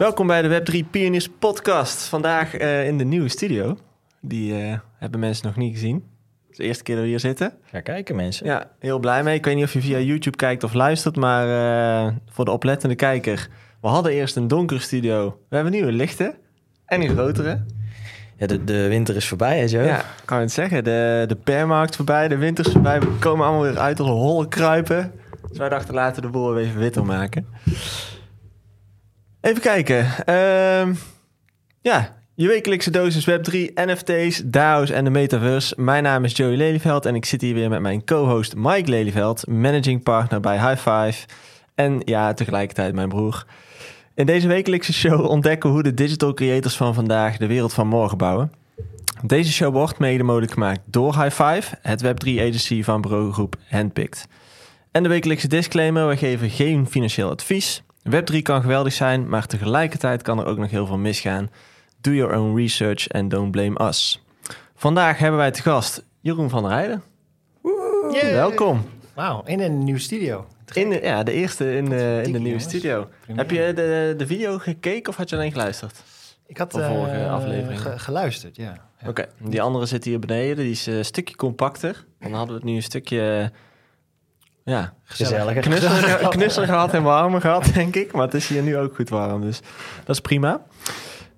Welkom bij de Web3 Pioneers podcast. Vandaag uh, in de nieuwe studio. Die uh, hebben mensen nog niet gezien. Het is de eerste keer dat we hier zitten. Ga kijken mensen. Ja, heel blij mee. Ik weet niet of je via YouTube kijkt of luistert, maar uh, voor de oplettende kijker. We hadden eerst een donkere studio. We hebben nu een lichte en een grotere. Ja, de, de winter is voorbij, hè Joe? Ja, kan je het zeggen. De, de permarkt voorbij, de winter is voorbij. We komen allemaal weer uit als holle kruipen. Dus wij dachten laten de boel even witter maken. Even kijken. Uh, ja, je wekelijkse dosis Web3, NFT's, DAO's en de metaverse. Mijn naam is Joey Lelyveld en ik zit hier weer met mijn co-host Mike Lelyveld, managing partner bij High Five. En ja, tegelijkertijd mijn broer. In deze wekelijkse show ontdekken we hoe de digital creators van vandaag de wereld van morgen bouwen. Deze show wordt mede mogelijk gemaakt door High Five, het Web3 agency van bureaugroep Handpicked. En de wekelijkse disclaimer, we geven geen financieel advies. Web3 kan geweldig zijn, maar tegelijkertijd kan er ook nog heel veel misgaan. Do your own research and don't blame us. Vandaag hebben wij te gast Jeroen van der Heijden. Welkom. Wauw, in een nieuwe studio. In de, ja, de eerste in de, in de nieuwe studio. Heb je de, de video gekeken of had je alleen geluisterd? Ik had de vorige uh, aflevering ge geluisterd, ja. ja. Oké, die andere zit hier beneden. Die is een stukje compacter. Dan hadden we het nu een stukje ja, gezelliger. Knusselig, knusselig gehad en warmer gehad, denk ik. Maar het is hier nu ook goed warm, dus dat is prima.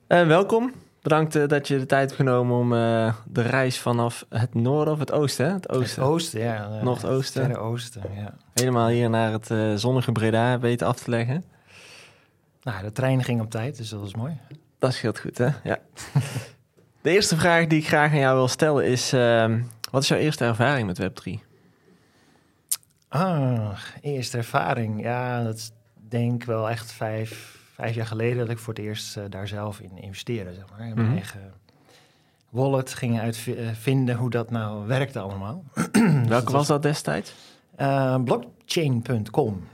En welkom. Bedankt uh, dat je de tijd hebt genomen om uh, de reis vanaf het noorden of het oosten, hè? Het oosten. Het oosten, ja. Noordoosten. Het oosten, ja. Helemaal hier naar het zonnige Breda weten af te leggen. Nou, de trein ging op tijd, dus dat was mooi. Dat scheelt goed, hè? Ja. de eerste vraag die ik graag aan jou wil stellen is... ehm, wat is jouw eerste ervaring met Web3? Ah, eerste ervaring. Ja, dat is denk ik wel echt vijf, vijf jaar geleden dat ik voor het eerst uh, daar zelf in investeerde. Zeg maar. In mijn Mhm. eigen wallet ging uitvinden hoe dat nou werkte allemaal. Welke was dat destijds? Uh, blockchain.com.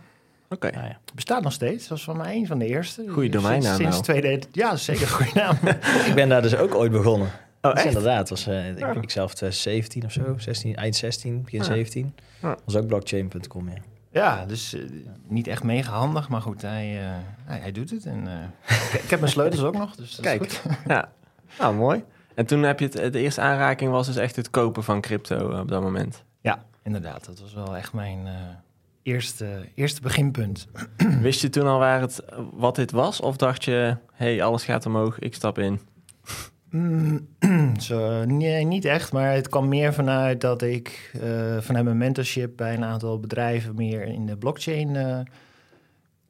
Oké. Ah, ja. Bestaat nog steeds. Dat was van mij een van de eerste. Goeie Sinds- domeinnaam Sinds wel. 2000. Ja, dat is zeker goede naam. Ik ben daar dus ook ooit begonnen. Oh, Dus echt? inderdaad, was, eh, ik, Ja. ik zelf 2017 of zo, 16, eind 16, begin Ja. 17. Ja. was ook blockchain.com, ja. ja, dus eh, niet echt mega handig, maar goed, hij, eh, hij, hij doet het. En, eh, ik, ik heb mijn sleutels ook nog, dus dat is Kijk. goed. Ja, nou mooi. En toen heb je het, de eerste aanraking was dus echt het kopen van crypto eh, op dat moment. Ja, inderdaad. Dat was wel echt mijn eh, eerste, eerste beginpunt. Wist je toen al waar het, wat dit was? Of dacht je, hey, alles gaat omhoog, ik stap in? Mm, nee, niet echt, maar het kwam meer vanuit dat ik eh, vanuit mijn mentorship bij een aantal bedrijven meer in de blockchain eh,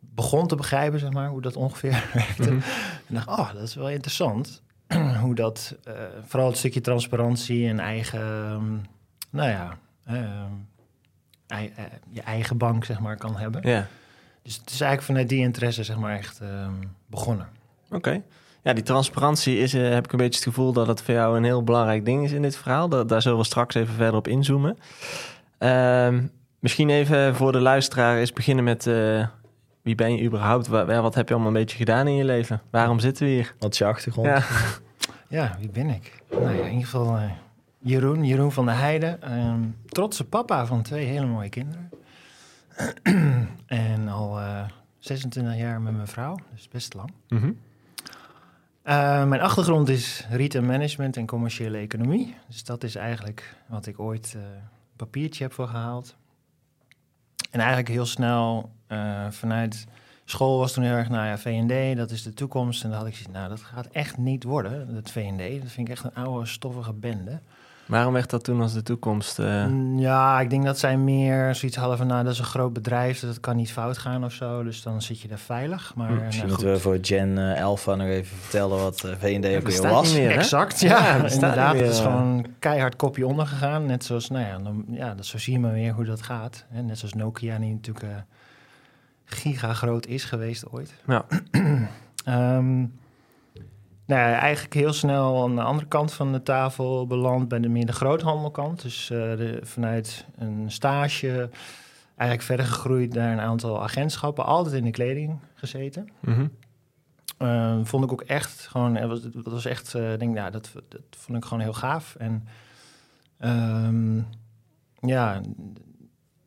begon te begrijpen, zeg maar, hoe dat ongeveer werkte. Mhm. En dacht, oh, dat is wel interessant. hoe dat, eh, vooral het stukje transparantie en eigen, ehm, nou ja, ehm, ei- eh, je eigen bank, zeg maar, kan hebben. Ja, Dus het is eigenlijk vanuit die interesse, zeg maar, echt ehm, begonnen. oké. Ja, die transparantie is, eh, heb ik een beetje het gevoel dat het voor jou een heel belangrijk ding is in dit verhaal. Da- daar zullen we straks even verder op inzoomen. Ehm, misschien even voor de luisteraar eens beginnen met eh, wie ben je überhaupt? Wa- wa- wat heb je allemaal een beetje gedaan in je leven? Waarom zitten we hier? Wat is je achtergrond? Ja. Ja, wie ben ik? Nou ja, in ieder geval eh, Jeroen, Jeroen van der Heijden. ehm, trotse papa van twee hele mooie kinderen. en al eh, 26 jaar met mijn vrouw, dus best lang. Mhm. Eh, mijn achtergrond is retail management en commerciële economie. Dus dat is eigenlijk wat ik ooit eh, papiertje heb voor gehaald. En eigenlijk heel snel eh, vanuit school was toen heel erg, nou ja, V&D, dat is de toekomst. En dan had ik zoiets, nou, dat gaat echt niet worden, dat V&D. Dat vind ik echt een oude, stoffige bende. Waarom werd dat toen als de toekomst? eh, Mm, Ja, ik denk dat zij meer zoiets hadden van, nou, dat is een groot bedrijf, dus dat kan niet fout gaan of zo. Dus dan zit je daar veilig. Maar, Hm, nou, Misschien goed. moeten we voor Gen Alpha nog even vertellen wat eh, V&D ook weer was. meer. Exact, Ja, inderdaad. Het is gewoon keihard kopje ondergegaan. Net zoals, nou ja, dan, ja dat, zo zie je maar weer hoe dat gaat. Hè. Net zoals Nokia, die natuurlijk eh giga groot is geweest ooit. Ja. Ehm, nou eigenlijk heel snel aan de andere kant van de tafel beland bij de meer de groothandelkant. Dus eh, de, vanuit een stage eigenlijk verder gegroeid naar een aantal agentschappen. Altijd in de kleding gezeten. Mhm. Eh, vond ik ook echt gewoon, was, dat was echt, eh, denk, ja, dat, dat vond ik gewoon heel gaaf. En ehm, ja,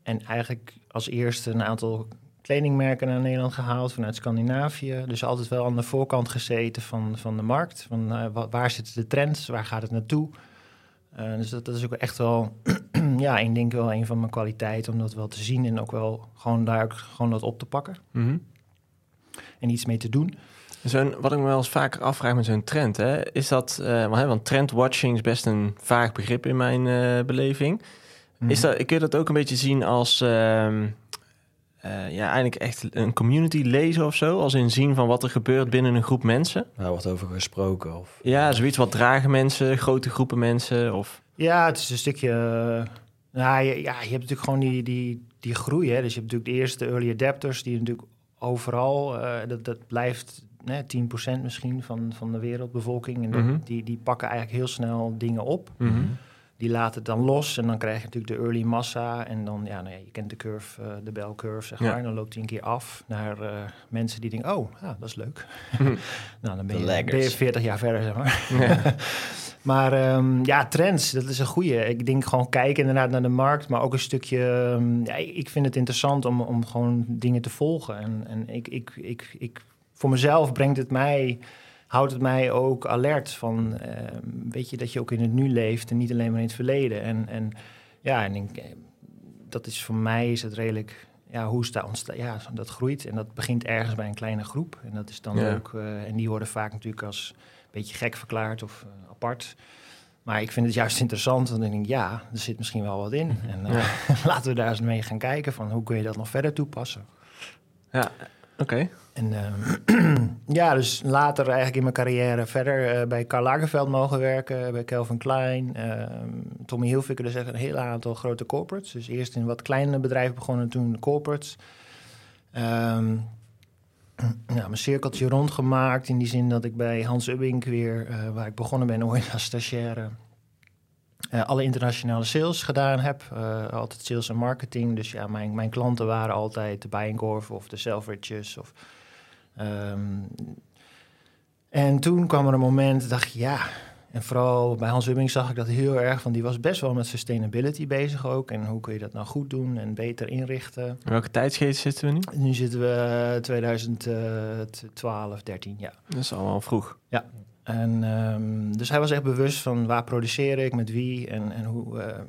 en eigenlijk als eerste een aantal kledingmerken naar Nederland gehaald vanuit Scandinavië. Dus altijd wel aan de voorkant gezeten van, van de markt. Van, eh, wa- waar zitten de trends? Waar gaat het naartoe? Eh, dus dat, dat is ook echt wel, ja, ik denk wel een van mijn kwaliteiten om dat wel te zien en ook wel gewoon daar ook gewoon dat op te pakken Mhm. en iets mee te doen. Zo'n, wat ik me wel eens vaker afvraag met zo'n trend, hè, is dat, eh, want, trendwatching is best een vaag begrip in mijn beleving. Is dat, kun je dat ook een beetje zien als, ehm, eh, ja, eigenlijk echt een community lezen of zo? Als in zien van wat er gebeurt binnen een groep mensen? Daar wordt over gesproken. Of, Ja, zoiets wat dragen mensen, grote groepen mensen of... Ja, het is een stukje. eh, nou, je, ja, je hebt natuurlijk gewoon die, die, die groei. Hè? Dus je hebt natuurlijk de eerste early adapters, die natuurlijk overal, eh, dat, dat blijft né, 10% misschien van, van de wereldbevolking. En Mhm. die, die pakken eigenlijk heel snel dingen op. Mhm. Die laten het dan los en dan krijg je natuurlijk de early massa. En dan, ja, nou ja je kent de curve, eh, de bell curve, zeg Ja. maar. En dan loopt hij een keer af naar eh, mensen die denken, oh, ja, dat is leuk. Mhm. nou, dan ben je, ben je laggards. 40 jaar verder, zeg maar. Ja. Maar ehm, ja, trends, dat is een goede. Ik denk gewoon kijken inderdaad naar de markt, maar ook een stukje... ehm, ja, ik ik vind het interessant om, om gewoon dingen te volgen. En, en ik, ik, ik, ik, voor mezelf brengt het mij, houdt het mij ook alert van... ehm, weet je, dat je ook in het nu leeft en niet alleen maar in het verleden. En, en ja, en ik, eh, dat is voor mij is het redelijk... Ja, hoe dat ontstaan? Ja, dat groeit en dat begint ergens bij een kleine groep. En dat is dan Ja. ook... eh, en die worden vaak natuurlijk als beetje gek verklaard of eh, apart. Maar ik vind het juist interessant, want ik denk, ja, er zit misschien wel wat in. En eh, laten we daar eens mee gaan kijken van hoe kun je dat nog verder toepassen. Ja, oké. En ehm, ja, dus later eigenlijk in mijn carrière verder eh, bij Karl Lagerfeld mogen werken, bij Calvin Klein, ehm, Tommy Hilfiger, dus echt een heel aantal grote corporates. Dus eerst in wat kleinere bedrijven begonnen, toen corporates. Ehm, ja, mijn cirkeltje rondgemaakt in die zin dat ik bij Hans Ubbink weer, eh, waar ik begonnen ben ooit als stagiaire, eh, alle internationale sales gedaan heb. Eh, altijd sales en marketing. Dus ja, mijn, mijn klanten waren altijd de Bijenkorf of de Selfridges. Of, ehm, en toen kwam er een moment, dacht ik, ja... En vooral bij Hans Ubbing zag ik dat heel erg, van die was best wel met sustainability bezig ook. En hoe kun je dat nou goed doen en beter inrichten. In welke tijdsgeest zitten we nu? Nu zitten we 2012, 13, ja. Dat is allemaal vroeg. En, ehm, dus hij was echt bewust van waar produceer ik, met wie en, en hoe. eh,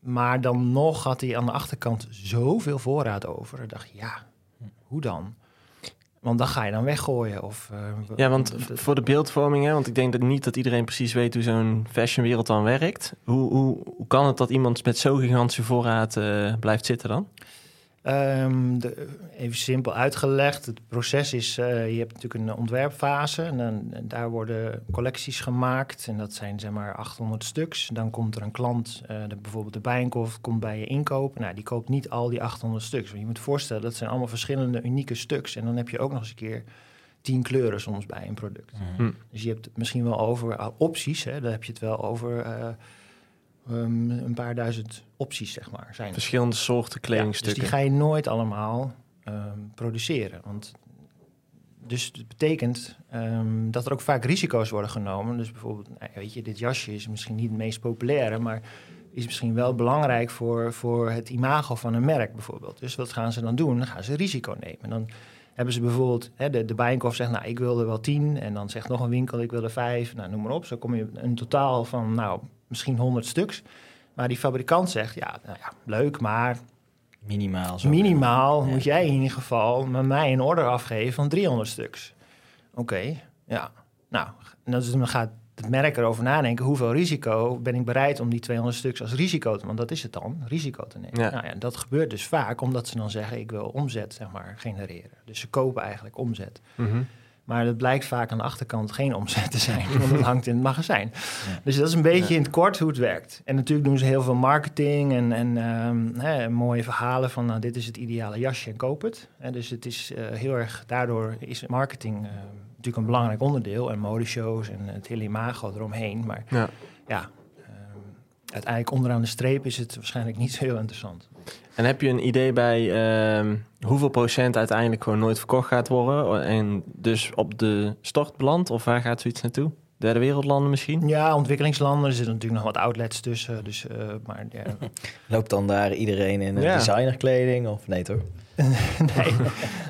maar dan nog had hij aan de achterkant zoveel voorraad over. Ik dacht, ja, hoe dan? Want dan ga je dan weggooien. Of, eh, Ja, want voor de beeldvorming, hè, want ik denk dat niet dat iedereen precies weet hoe zo'n fashionwereld dan werkt. Hoe, hoe, hoe kan het dat iemand met zo'n gigantische voorraad eh, blijft zitten dan? Ehm, de, even simpel uitgelegd. Het proces is, eh, je hebt natuurlijk een ontwerpfase. En, dan, en daar worden collecties gemaakt. En dat zijn zeg maar 800 stuks. Dan komt er een klant, eh, de, bijvoorbeeld de Bijenkorf, komt bij je inkopen. Nou, die koopt niet al die 800 stuks. Want je moet voorstellen, dat zijn allemaal verschillende unieke stuks. En dan heb je ook nog eens een keer tien kleuren soms bij een product. Mhm. Dus je hebt het misschien wel over uh, opties. Hè? Dan heb je het wel over eh, um, een paar duizend opties, zeg maar. Zijn er. Verschillende soorten Ja, kledingstukken. dus die ga je nooit allemaal ehm, produceren. Want dus het betekent ehm, dat er ook vaak risico's worden genomen. Dus bijvoorbeeld, nou, weet je, dit jasje is misschien niet het meest populaire, maar is misschien wel belangrijk voor, voor het imago van een merk bijvoorbeeld. Dus wat gaan ze dan doen? Dan gaan ze risico nemen. Dan hebben ze bijvoorbeeld, hè, de, de Bijenkorf zegt, nou, ik wil er wel tien. En dan zegt nog een winkel, ik wil er vijf. Nou, noem maar op. Zo kom je een totaal van, nou, misschien honderd stuks. Maar die fabrikant zegt, ja, nou ja, leuk, maar Minimaal. Zo. Minimaal Ja. moet jij in ieder geval met mij een order afgeven van 300 stuks. Oké, ja. Nou, dan gaat het merk erover nadenken. Hoeveel risico ben ik bereid om die 200 stuks als risico te... Want dat is het dan, risico te nemen. Ja. Nou ja, dat gebeurt dus vaak omdat ze dan zeggen... ik wil omzet, zeg maar, genereren. Dus ze kopen eigenlijk omzet. Mhm. Maar dat blijkt vaak aan de achterkant geen omzet te zijn, want het hangt in het magazijn. Ja. Dus dat is een beetje Ja. in het kort hoe het werkt. En natuurlijk doen ze heel veel marketing en, en ehm, hè, mooie verhalen van nou, dit is het ideale jasje en koop het. En dus het is eh, heel erg, daardoor is marketing eh, natuurlijk een belangrijk onderdeel en modeshows en het hele imago eromheen. Maar Ja. ja, ehm, uiteindelijk onderaan de streep is het waarschijnlijk niet zo heel interessant. En heb je een idee bij ehm, hoeveel procent uiteindelijk gewoon nooit verkocht gaat worden en dus op de stort belandt? Of waar gaat zoiets naartoe? Derde wereldlanden misschien? Ja, ontwikkelingslanden, er zitten natuurlijk nog wat outlets tussen. Dus, eh, maar ja, Loopt dan daar iedereen in Ja. designerkleding? Of nee toch? nee,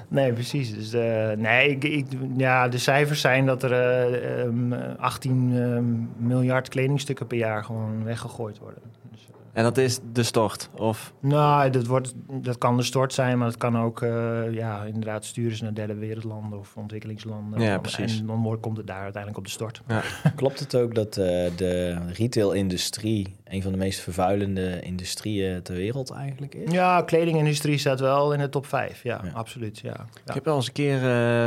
nee, precies. Dus, uh, nee, ik, ik, ja, de cijfers zijn dat er uh, um, 18 um, miljard kledingstukken per jaar gewoon weggegooid worden. Dus, en dat is de stort? Of? Nou, dat, wordt, dat kan de stort zijn, maar het kan ook uh, ja, inderdaad sturen ze naar derde wereldlanden of ontwikkelingslanden. Ja, precies. En dan wordt, komt het daar uiteindelijk op de stort. Ja. Klopt het ook dat uh, de retail-industrie een van de meest vervuilende industrieën ter wereld eigenlijk is? Ja, kledingindustrie staat wel in de top 5. Ja, ja. absoluut. Ja. ja. Ik heb wel eens een keer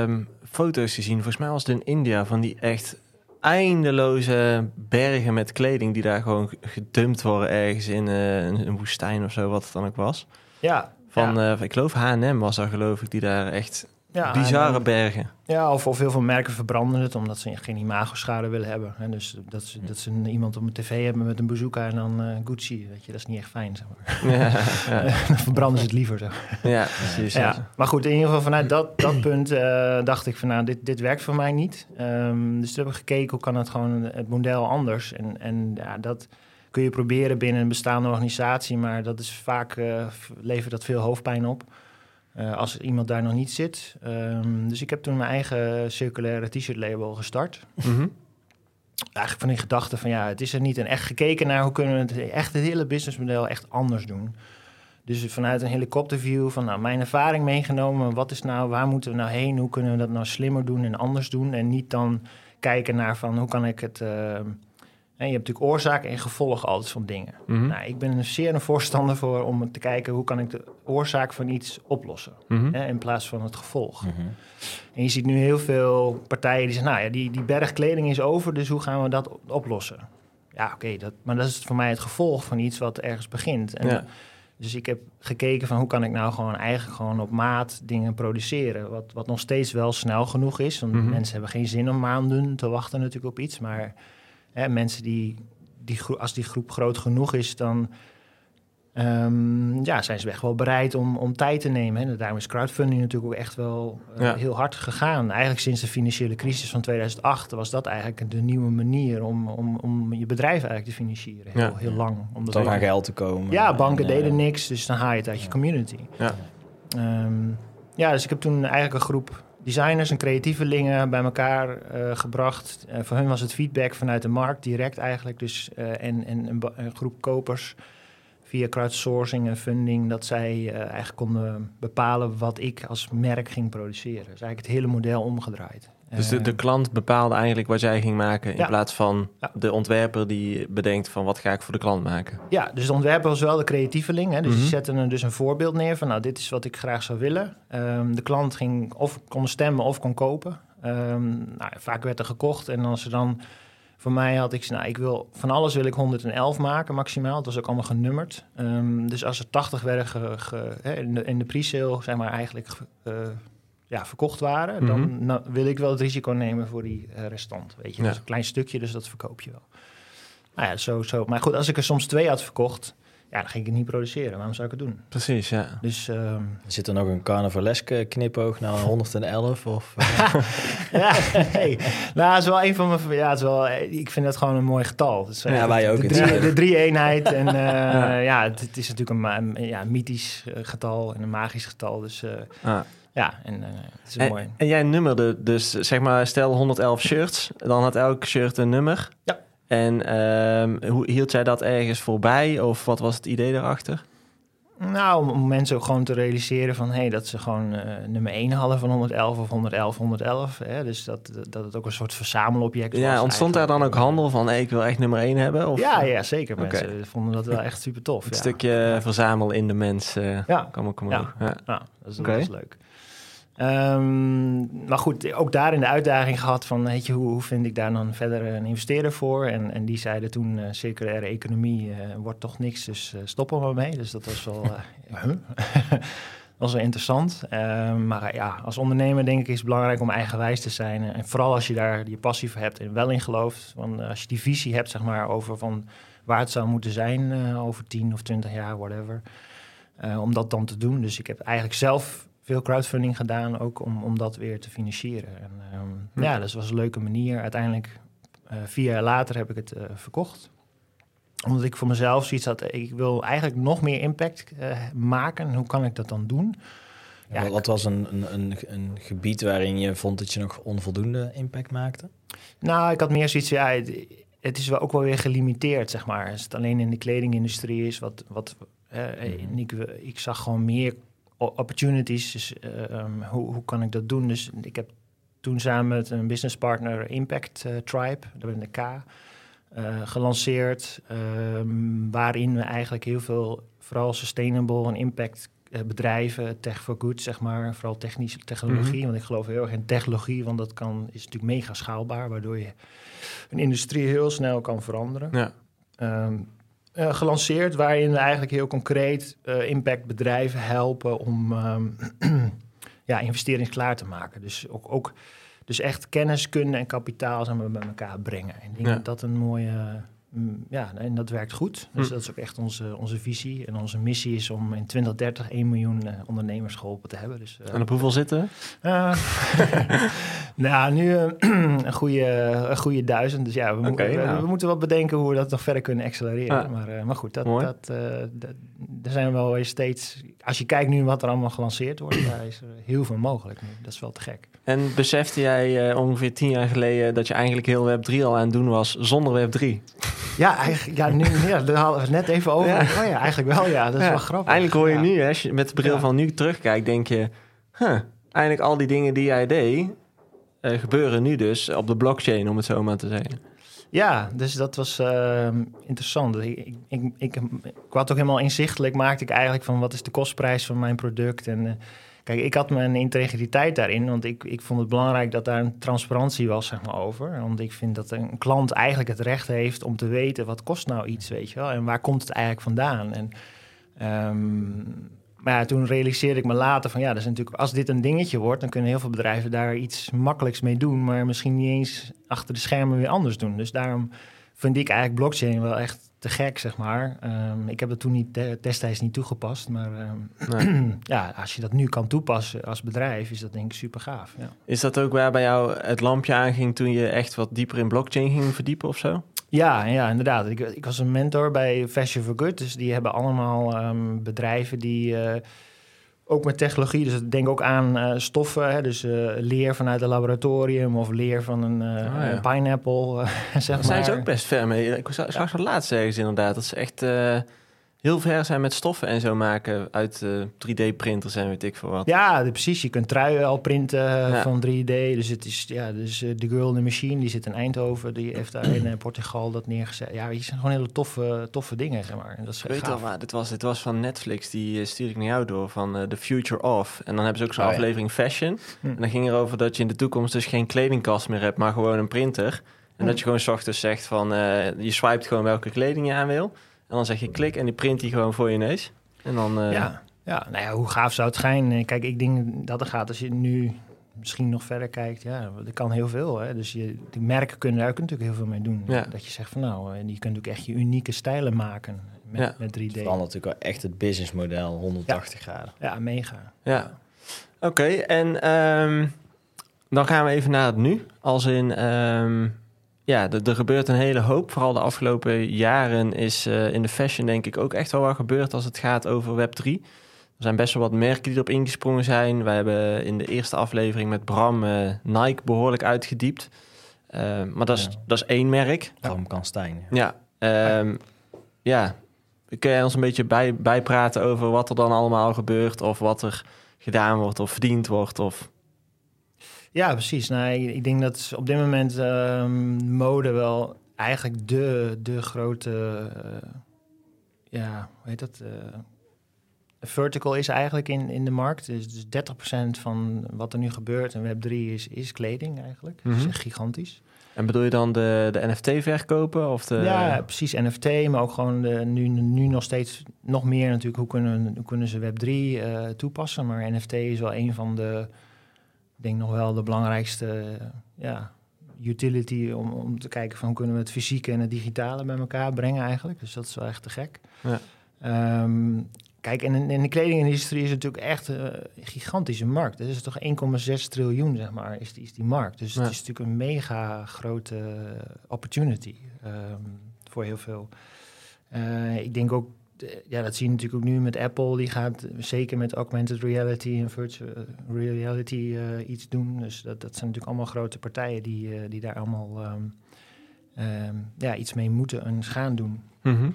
uh, foto's gezien. Volgens mij was het in India van die echt eindeloze bergen met kleding die daar gewoon gedumpt worden ergens in uh, een, woestijn of zo, wat het dan ook was. Ja. Van, ja. Uh, ik geloof H&M was er geloof ik, die daar echt ja, bizarre en, bergen. Ja, of, of heel veel merken verbranden het omdat ze geen imagoschade willen hebben. En dus dat ze, dat ze iemand op een tv hebben met een bazooka en dan uh, Gucci, weet je, dat is niet echt fijn, zeg maar. Ja, ja. dan verbranden ze het liever, zo. Ja, precies. Ja. Maar goed, in ieder geval vanuit dat, dat punt uh, dacht ik van, nou, dit, dit werkt voor mij niet. Um, dus toen heb ik gekeken, hoe kan het gewoon het model anders? En, en ja, dat kun je proberen binnen een bestaande organisatie, maar dat is vaak, uh, levert dat veel hoofdpijn op. Uh, als iemand daar nog niet zit. Um, dus ik heb toen mijn eigen circulaire t-shirt label gestart. Mm -hmm. Eigenlijk van die gedachte van ja, het is er niet en echt gekeken naar hoe kunnen we het echt het hele businessmodel echt anders doen. Dus vanuit een helikopterview van nou, mijn ervaring meegenomen. Wat is nou, waar moeten we nou heen? Hoe kunnen we dat nou slimmer doen en anders doen? En niet dan kijken naar van hoe kan ik het. Uh, en je hebt natuurlijk oorzaak en gevolg altijd van dingen. Mhm. Mm -hmm. nou, ik ben er zeer een voorstander voor om te kijken hoe kan ik de oorzaak van iets oplossen. Mm -hmm. hè, in plaats van het gevolg. Mm -hmm. En je ziet nu heel veel partijen die zeggen, nou ja, die, die berg kleding is over, dus hoe gaan we dat oplossen? Ja, oké, okay, dat, maar dat is voor mij het gevolg van iets wat ergens begint. En ja. Dus ik heb gekeken van hoe kan ik nou gewoon eigenlijk gewoon op maat dingen produceren. Wat, wat nog steeds wel snel genoeg is. Want Mhm. mensen hebben geen zin om maanden te wachten natuurlijk op iets. Maar hè, mensen die, die gro- als die groep groot genoeg is, dan ehm, ja, zijn ze echt wel bereid om, om tijd te nemen. Hè. Daarom is crowdfunding natuurlijk ook echt wel eh, Ja. heel hard gegaan. Eigenlijk sinds de financiële crisis van 2008 was dat eigenlijk de nieuwe manier om, om, om je bedrijf eigenlijk te financieren. Heel, Ja. heel lang. Omdat Toch we- aan geld te komen. ja, banken En, eh, deden niks, dus dan haal je het uit je community. Ja. Ehm, ja, dus ik heb toen eigenlijk een groep designers en creatievelingen bij elkaar eh, gebracht. Eh, voor hun was het feedback vanuit de markt direct eigenlijk. Dus, eh, en, en een, een groep kopers via crowdsourcing en funding... dat zij eigenlijk konden bepalen wat ik als merk ging produceren. Dus eigenlijk het hele model omgedraaid. Dus de, de Eh, klant bepaalde eigenlijk wat jij ging maken... in Ja. plaats van Ja. de ontwerper die bedenkt van... wat ga ik voor de klant maken. Ja, dus de ontwerper was wel de creatieveling. Hè? Dus Mhm. die zetten er dus een voorbeeld neer van... nou, dit is wat ik graag zou willen. Ehm, de klant ging of kon stemmen of kon kopen. Ehm, nou, vaak werd er gekocht. En als ze dan... Voor mij had ik... Nou, ik wil, van alles wil ik 111 maken maximaal. Het was ook allemaal genummerd. Ehm, dus als er 80 werden ge, in de, in de pre-sale... zeg maar eigenlijk eh, ja, verkocht waren... dan Mhm. nou, wil ik wel het risico nemen voor die eh, restant. Weet je, Ja. dat is een klein stukje, dus dat verkoop je wel. Nou ja, zo, zo. Maar goed, als ik er soms twee had verkocht, ja, dan ging ik het niet produceren. Waarom zou ik het doen? Precies, ja. Dus ehm, Zit er nog een carnavaleske knipoog naar 111? Of, eh, ja, hey. nou, het is wel een van mijn. Ja, het is wel. Ik vind dat gewoon een mooi getal. Eh, Ja, wij ook De in drie, de drie eenheid en eh, ja. Ja. het, is natuurlijk een, ja, mythisch eh, getal en een magisch getal. Dus eh, Ah. Ja, en eh, het is een mooi. En, en jij nummerde dus, zeg maar, stel 111 shirts. Dan had elk shirt een nummer. Ja. En ehm, hoe hield jij dat ergens voorbij? Of wat was het idee daarachter? Nou, om, mensen ook gewoon te realiseren van hey, dat ze gewoon eh, nummer 1 hadden van 111 of 111, 111. Hè? Dus dat, dat het ook een soort verzamelobject was. Ja, ontstond daar dan ook handel van... Hey, ik wil echt nummer 1 hebben? Of Ja, ja, zeker. Mensen vonden dat wel echt super tof. ja. stukje verzamel in de mens eh Ja. kwam ook Ja. omhoog. Ja. Dat is, dat is leuk. Ehm, maar goed, ook daarin de uitdaging gehad van, weet je, hoe, hoe vind ik daar dan verder een investeerder voor? En, en die zeiden toen, eh, circulaire economie eh, wordt toch niks, dus eh, stoppen we maar mee. Dus dat was wel, eh, was wel interessant. Ehm, maar eh, ja, als ondernemer denk ik is het belangrijk om eigenwijs te zijn. En vooral als je daar je passie voor hebt en wel in gelooft. Want eh, als je die visie hebt, zeg maar, over van waar het zou moeten zijn eh, over 10 of 20 jaar, whatever. eh, om dat dan te doen. Dus ik heb eigenlijk zelf veel crowdfunding gedaan, ook om, om dat weer te financieren. En, ehm, Hm. Ja, dat was een leuke manier. Uiteindelijk, eh, vier jaar later, heb ik het eh, verkocht. Omdat ik voor mezelf zoiets had, ik wil eigenlijk nog meer impact eh, maken. En hoe kan ik dat dan doen? Ja, was een, een, een, een gebied waarin je vond dat je nog onvoldoende impact maakte? Nou, ik had meer zoiets, ja, het, het is wel ook wel weer gelimiteerd, zeg maar. Als het alleen in de kledingindustrie is, wat, wat eh, en ik, ik zag gewoon meer opportunities. Dus eh, ehm, hoe, hoe kan ik dat doen? Dus ik heb toen samen met een businesspartner Impact eh, Tribe, dat ben de K, eh, gelanceerd. ehm, waarin we eigenlijk heel veel, vooral sustainable en impact bedrijven, tech for good, zeg maar, vooral technische technologie. Want ik geloof heel erg in technologie, want dat kan, is natuurlijk mega schaalbaar, waardoor je een industrie heel snel kan veranderen. Ja. Ehm, eh, gelanceerd, waarin we eigenlijk heel concreet eh impactbedrijven helpen om ehm, ja, investeringsklaar te maken. Dus ook, ook dus echt kennis, kunde en kapitaal maar, bij elkaar brengen. En ik denk Ja. dat dat een mooie... mm, ja, en dat werkt goed. Dus Hm. dat is ook echt onze, onze visie. En onze missie is om in 2030 1 miljoen eh, ondernemers geholpen te hebben. Dus, eh, En op hoeveel zitten? eh, nou, nu een, goede, een goede duizend. Dus ja, we, mo- we, nou. we moeten wel bedenken hoe we dat nog verder kunnen accelereren. Maar, maar goed, dat, Mooi. dat, dat, er zijn wel weer steeds... Als je kijkt nu wat er allemaal gelanceerd wordt, daar is er heel veel mogelijk nu. Dat is wel te gek. En besefte jij ongeveer tien jaar geleden dat je eigenlijk heel Web 3 al aan het doen was zonder Web 3? Ja, eigenlijk, ja, nu, ja, daar hadden we het net even over. Ja. Oh ja, eigenlijk wel, ja. Dat is Ja, wel grappig. Eindelijk hoor je Ja. nu, hè, als je met de bril van nu terugkijkt, denk je... Huh, eigenlijk al die dingen die jij deed, eh, gebeuren nu dus op de blockchain, om het zo maar te zeggen. Ja, dus dat was ehm, interessant. Ik, ik, ik, ik, ik had ook helemaal inzichtelijk, maakte ik eigenlijk van wat is de kostprijs van mijn product. En eh, kijk, ik had mijn integriteit daarin, want ik, ik vond het belangrijk dat daar een transparantie was zeg maar, over. Want ik vind dat een klant eigenlijk het recht heeft om te weten wat kost nou iets, weet je wel. En waar komt het eigenlijk vandaan? En, ehm, maar toen realiseerde ik me later van ja, dat is natuurlijk, als dit een dingetje wordt, dan kunnen heel veel bedrijven daar iets makkelijks mee doen, maar misschien niet eens achter de schermen weer anders doen. Dus daarom vind ik eigenlijk blockchain wel echt te gek, zeg maar. Ehm, ik heb het toen niet de- destijds niet toegepast, maar ehm, Nee. ja, als je dat nu kan toepassen als bedrijf, is dat denk ik super gaaf. Ja. Is dat ook waar bij jou het lampje aanging toen je echt wat dieper in blockchain ging verdiepen of zo? Ja, ja, inderdaad. Ik, ik was een mentor bij Fashion for Good. Dus die hebben allemaal ehm, bedrijven die eh, ook met technologie, dus denk ook aan eh, stoffen, hè, dus eh, leer vanuit een laboratorium of leer van een, eh, ja. een pineapple, zeg Daar maar. zijn ze ook best ver mee. Ik zag zag het laatst ergens inderdaad, dat ze echt eh, heel ver zijn met stoffen en zo maken uit eh, 3D-printers en weet ik veel wat. Ja, de- precies. Je kunt truien al printen eh, Ja. van 3D. Dus het is, ja, dus eh, de Girl in the Machine, die zit in Eindhoven. Die heeft daar in eh, Portugal dat neergezet. Ja, die zijn gewoon hele toffe, toffe dingen, zeg maar. En dat is Ik weet wel gaaf. waar, dit was, dit was van Netflix, die eh, stuurde ik naar jou door, van eh, The Future Of. En dan hebben ze ook zo'n Oh, ja. aflevering Fashion. Hm. En dan ging erover dat je in de toekomst dus geen kledingkast meer hebt, maar gewoon een printer. En Hm. dat je gewoon 's ochtends zegt van, eh, je swipet gewoon welke kleding je aan wil. En dan zeg je klik en die print die gewoon voor je neus. En dan, eh, Ja, ja, nou ja, hoe gaaf zou het zijn? Eh, Kijk, ik denk dat er gaat als je nu misschien nog verder kijkt. Ja, er kan heel veel. Hè? Dus je, die merken kunnen daar ook natuurlijk heel veel mee doen. Ja. Dat je zegt van nou, eh, je kunt ook echt je unieke stijlen maken met, Ja. met 3D. Verandert natuurlijk wel echt het businessmodel 180 graden. Ja, mega. Ja. Oké, en ehm, dan gaan we even naar het nu. Als in, ehm, ja, er, gebeurt een hele hoop. Vooral de afgelopen jaren is eh, in de fashion denk ik ook echt wel wat gebeurd als het gaat over Web3. Er zijn best wel wat merken die erop ingesprongen zijn. Wij hebben in de eerste aflevering met Bram eh, Nike behoorlijk uitgediept. Eh, maar dat is, Ja. dat is één merk. Bram Kanstein. Ja, ehm, ja. Kun jij ons een beetje bij, bijpraten over wat er dan allemaal gebeurt... of wat er gedaan wordt of verdiend wordt? Of... Ja, precies. Nou, ik, ik denk dat op dit moment ehm, mode wel eigenlijk de, de grote, eh, ja, hoe heet dat? eh, vertical is eigenlijk in, in de markt. Dus, dus 30% van wat er nu gebeurt in Web3 is, is kleding eigenlijk. Dat Mhm. is echt gigantisch. En bedoel je dan de, de NFT-verkopen? Of de... Ja, precies. NFT, maar ook gewoon de, nu, nu nog steeds nog meer natuurlijk. Hoe kunnen, hoe kunnen ze Web3 eh, toepassen? Maar NFT is wel een van de, denk nog wel de belangrijkste eh, ja, utility om, om te kijken van hoe kunnen we het fysieke en het digitale bij elkaar brengen eigenlijk. Dus dat is wel echt te gek. Ja. Ehm, kijk, en in, in de kledingindustrie is het natuurlijk echt een gigantische markt. Dat is toch 1,6 triljoen, zeg maar, is die, is die markt. Dus Ja. het is natuurlijk een mega grote opportunity ehm, voor heel veel. Eh, ik denk ook ja, dat zie je natuurlijk ook nu met Apple. Die gaat zeker met augmented reality en virtual reality eh, iets doen. Dus dat, dat zijn natuurlijk allemaal grote partijen die, eh, die daar allemaal ehm, ehm, ja, iets mee moeten en gaan doen. Mhm.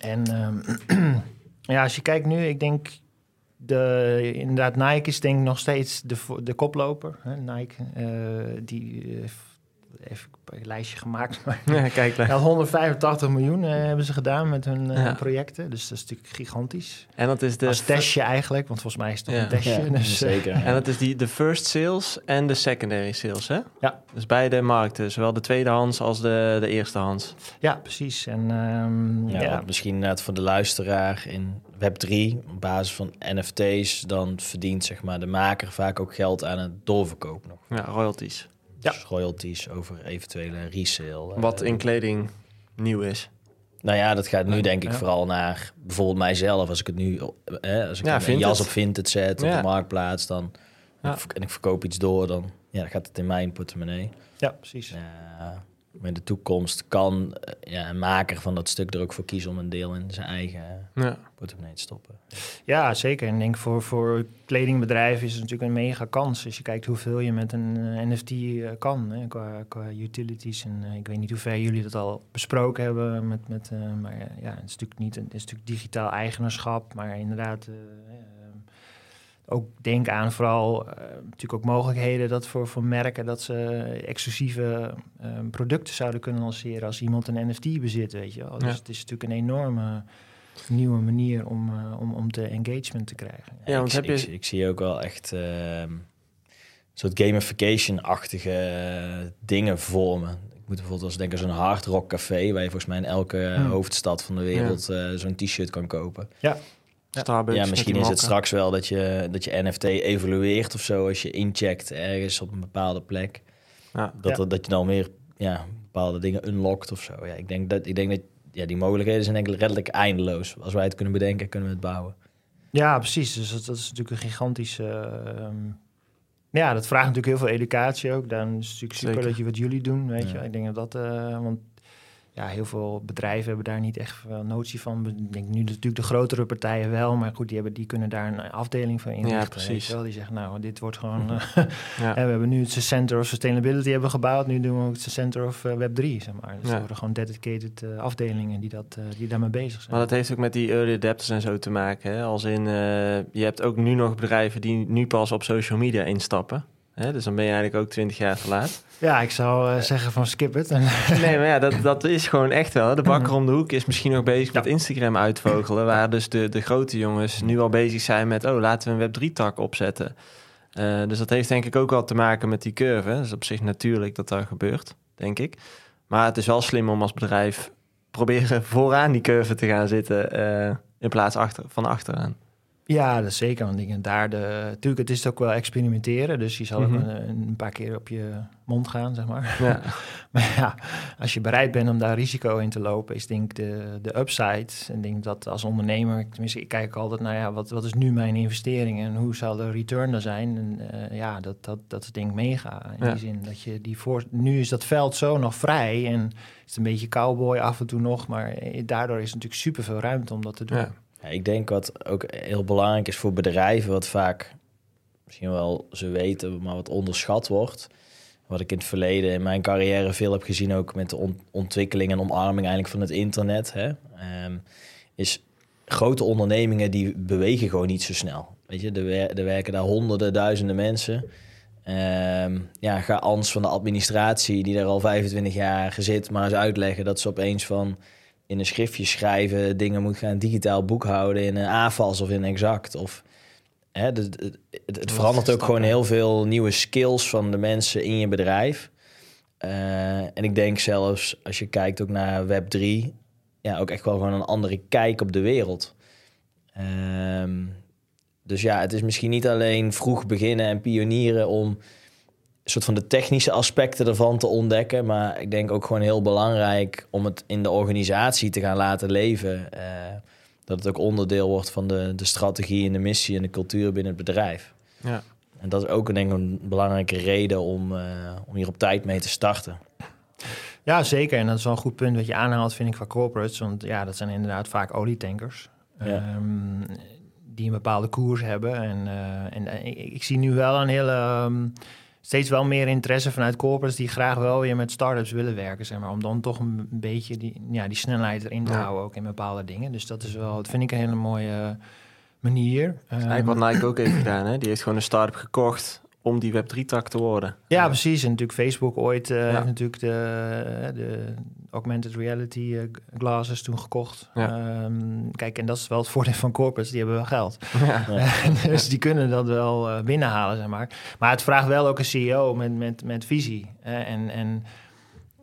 En ehm, ja, als je kijkt nu, ik denk de, inderdaad, Nike is denk ik nog steeds de, de koploper. Hè? Nike, eh, die eh, even een lijstje gemaakt. Maar Ja, kijk. ja, 185 miljoen eh, hebben ze gedaan met hun eh, Ja. projecten. Dus dat is natuurlijk gigantisch. En dat is de Als testje eigenlijk, want volgens mij is het toch Ja. een testje. Ja, dus, eh, zeker. En dat is die, de first sales en de secondary sales, hè? Ja. Dus beide markten, zowel de tweedehands als de, de eerstehands. ja, precies. En ehm, Ja, misschien inderdaad voor de luisteraar in Web3, op basis van NFT's, dan verdient zeg maar, de maker vaak ook geld aan het doorverkoop nog. Ja, royalties. Ja. Dus royalties over eventuele resale. Wat eh, in kleding nieuw is. Nou ja, dat gaat nu denk ik Ja. vooral naar bijvoorbeeld mijzelf. Als ik het nu, eh, als ik Ja, een jas op Vinted zet op de marktplaats, dan Ja. en ik- en ik verkoop iets door, dan ja, gaat het in mijn portemonnee. ja, precies. Ja, maar in de toekomst kan eh, ja, een maker van dat stuk er ook voor kiezen om een deel in zijn eigen Ja. portemonnee te stoppen. Ja, zeker. En ik denk voor, voor kledingbedrijven is het natuurlijk een mega kans. Als je kijkt hoeveel je met een eh, NFT eh, kan hè, qua, qua utilities. En eh, ik weet niet hoe ver jullie dat al besproken hebben. Met, met, eh, maar eh, ja, het is natuurlijk niet het is natuurlijk digitaal eigenaarschap. Maar inderdaad, eh, eh, ook denk aan vooral eh, natuurlijk ook mogelijkheden dat voor, voor merken dat ze exclusieve eh, producten zouden kunnen lanceren als iemand een NFT bezit, weet je wel. Dus Ja. het is natuurlijk een enorme nieuwe manier om, eh, om, om te engagement te krijgen. Ja, want ik, heb je- ik, ik zie ook wel echt ehm, een soort gamification-achtige eh, dingen vormen. Ik moet bijvoorbeeld als denken aan zo'n hard rock café, waar je volgens mij in elke Hmm. hoofdstad van de wereld eh, zo'n t-shirt kan kopen. Starbucks. ja, misschien is het straks wel dat je, dat je NFT evolueert of zo als je incheckt ergens op een bepaalde plek. Ja. Dat, Ja. dat je dan weer ja, bepaalde dingen unlockt of zo. Ja, ik denk dat, ik denk dat ja, die mogelijkheden zijn denk ik redelijk eindeloos. Als wij het kunnen bedenken, kunnen we het bouwen. Ja, precies. Dus dat, dat is natuurlijk een gigantische... ehm, ja, dat vraagt natuurlijk heel veel educatie ook. Dan is het natuurlijk super Zeker. dat je wat jullie doen, weet Ja. je. Ik denk dat dat... eh, want ja, heel veel bedrijven hebben daar niet echt veel notie van. Ik denk nu natuurlijk de grotere partijen wel, maar goed, die, hebben, die kunnen daar een afdeling van inrichten. weet precies. wel. Die zeggen, nou, dit wordt gewoon... eh, Ja. We hebben nu het Center of Sustainability hebben gebouwd. Nu doen we ook het Center of eh, Web3, zeg maar. Dus Ja. er worden gewoon dedicated eh, afdelingen die, dat, die daarmee bezig zijn. Maar dat heeft ook met die early adapters en zo te maken. Hè? Als in, je hebt ook nu nog bedrijven die nu pas op social media instappen. Hè? Dus dan ben je eigenlijk ook 20 jaar te laat. Ja, ik zou eh, zeggen van skip het. Nee, maar ja, dat, dat is gewoon echt wel. De bakker om de hoek is misschien nog bezig met Instagram uitvogelen. Waar dus de, de grote jongens nu al bezig zijn met... oh, laten we een Web3-tak opzetten. Eh, dus dat heeft denk ik ook wel te maken met die curve. Dat is op zich natuurlijk dat dat gebeurt, denk ik. Maar het is wel slim om als bedrijf... proberen vooraan die curve te gaan zitten... eh, in plaats achter, van achteraan. Ja, dat is zeker. Want ik denk daar de... Natuurlijk, het is ook wel experimenteren. Dus je zal ook Mhm. een, een paar keer op je mond gaan, zeg maar. Ja, Maar ja, als je bereid bent om daar risico in te lopen, is denk ik de, de upside. En denk dat als ondernemer, tenminste, ik kijk altijd naar ja, wat, wat is nu mijn investering en hoe zal de return er zijn? En eh, ja, dat, dat, dat is denk ik mega. In Ja. die zin dat je die voor. Nu is dat veld zo nog vrij en is het een beetje cowboy af en toe nog, maar eh, daardoor is natuurlijk super veel ruimte om dat te doen. ja. Ik denk wat ook heel belangrijk is voor bedrijven, wat vaak misschien wel ze weten, maar wat onderschat wordt. Wat ik in het verleden in mijn carrière veel heb gezien, ook met de on- ontwikkeling en omarming eigenlijk van het internet, hè, ehm, is grote ondernemingen die bewegen gewoon niet zo snel. Weet je, er, wer- er werken daar honderden, duizenden mensen. Ehm, ja, ga Ans van de administratie, die daar al 25 jaar zit, maar eens uitleggen dat ze opeens van in een schriftje schrijven, dingen moet gaan digitaal boekhouden in een AFAS of in Exact. Of, hè, de- de- het, het verandert ook gewoon heel veel nieuwe skills van de mensen in je bedrijf. Eh, en ik denk zelfs, als je kijkt ook naar Web3, ja, ook echt wel gewoon een andere kijk op de wereld. Ehm, dus ja, het is misschien niet alleen vroeg beginnen en pionieren om soort van de technische aspecten ervan te ontdekken. Maar ik denk ook gewoon heel belangrijk om het in de organisatie te gaan laten leven. eh, dat het ook onderdeel wordt van de, de strategie en de missie en de cultuur binnen het bedrijf. ja. En dat is ook denk ik een belangrijke reden om, eh, om hier op tijd mee te starten. Ja, zeker. En dat is wel een goed punt wat je aanhaalt, vind ik, van corporates. Want ja, dat zijn inderdaad vaak olietankers. Ja. ehm, die een bepaalde koers hebben. En, eh, en ik, ik zie nu wel een hele... ehm, steeds wel meer interesse vanuit corporates... die graag wel weer met start-ups willen werken, zeg maar. Om dan toch een beetje die, ja, die snelheid erin te Ja. houden, ook in bepaalde dingen. Dus dat is wel, dat vind ik een hele mooie manier. Dat is eigenlijk wat Ehm, Nike ook heeft gedaan. Hè? Die heeft gewoon een start-up gekocht om die Web3-tak te worden. Ja, precies. En natuurlijk Facebook ooit eh, Ja. heeft natuurlijk de, de augmented reality eh, glasses toen gekocht. Ja. Ehm, kijk, en dat is wel het voordeel van corporates, die hebben wel geld. Dus die kunnen dat wel eh, binnenhalen, zeg maar. Maar het vraagt wel ook een CEO met, met, met visie. en, en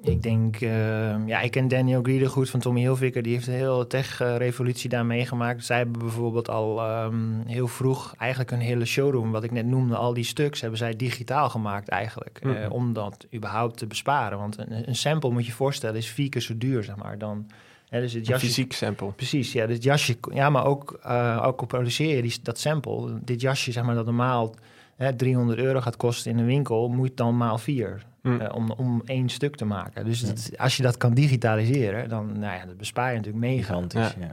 ik denk, eh, ja, ik ken Daniel Grieder goed van Tommy Hilfiger. Die heeft een hele tech-revolutie daar meegemaakt. Zij hebben bijvoorbeeld al ehm, heel vroeg eigenlijk een hele showroom, wat ik net noemde, al die stuks hebben zij digitaal gemaakt eigenlijk. eh, om dat überhaupt te besparen. Want een, een sample, moet je je voorstellen, is vier keer zo duur, zeg maar, dan... Hè, dus het Een jasje fysiek sample. Precies, ja, dit jasje, ja, maar ook, eh, ook al produceer je die, dat sample, dit jasje, zeg maar, dat normaal hè, 300 euro gaat kosten in een winkel, moet dan maal vier Hm. eh, om, om één stuk te maken. Dus dat- als je dat kan digitaliseren, dan nou ja, dat bespaar je natuurlijk mega. Gigantisch, ja.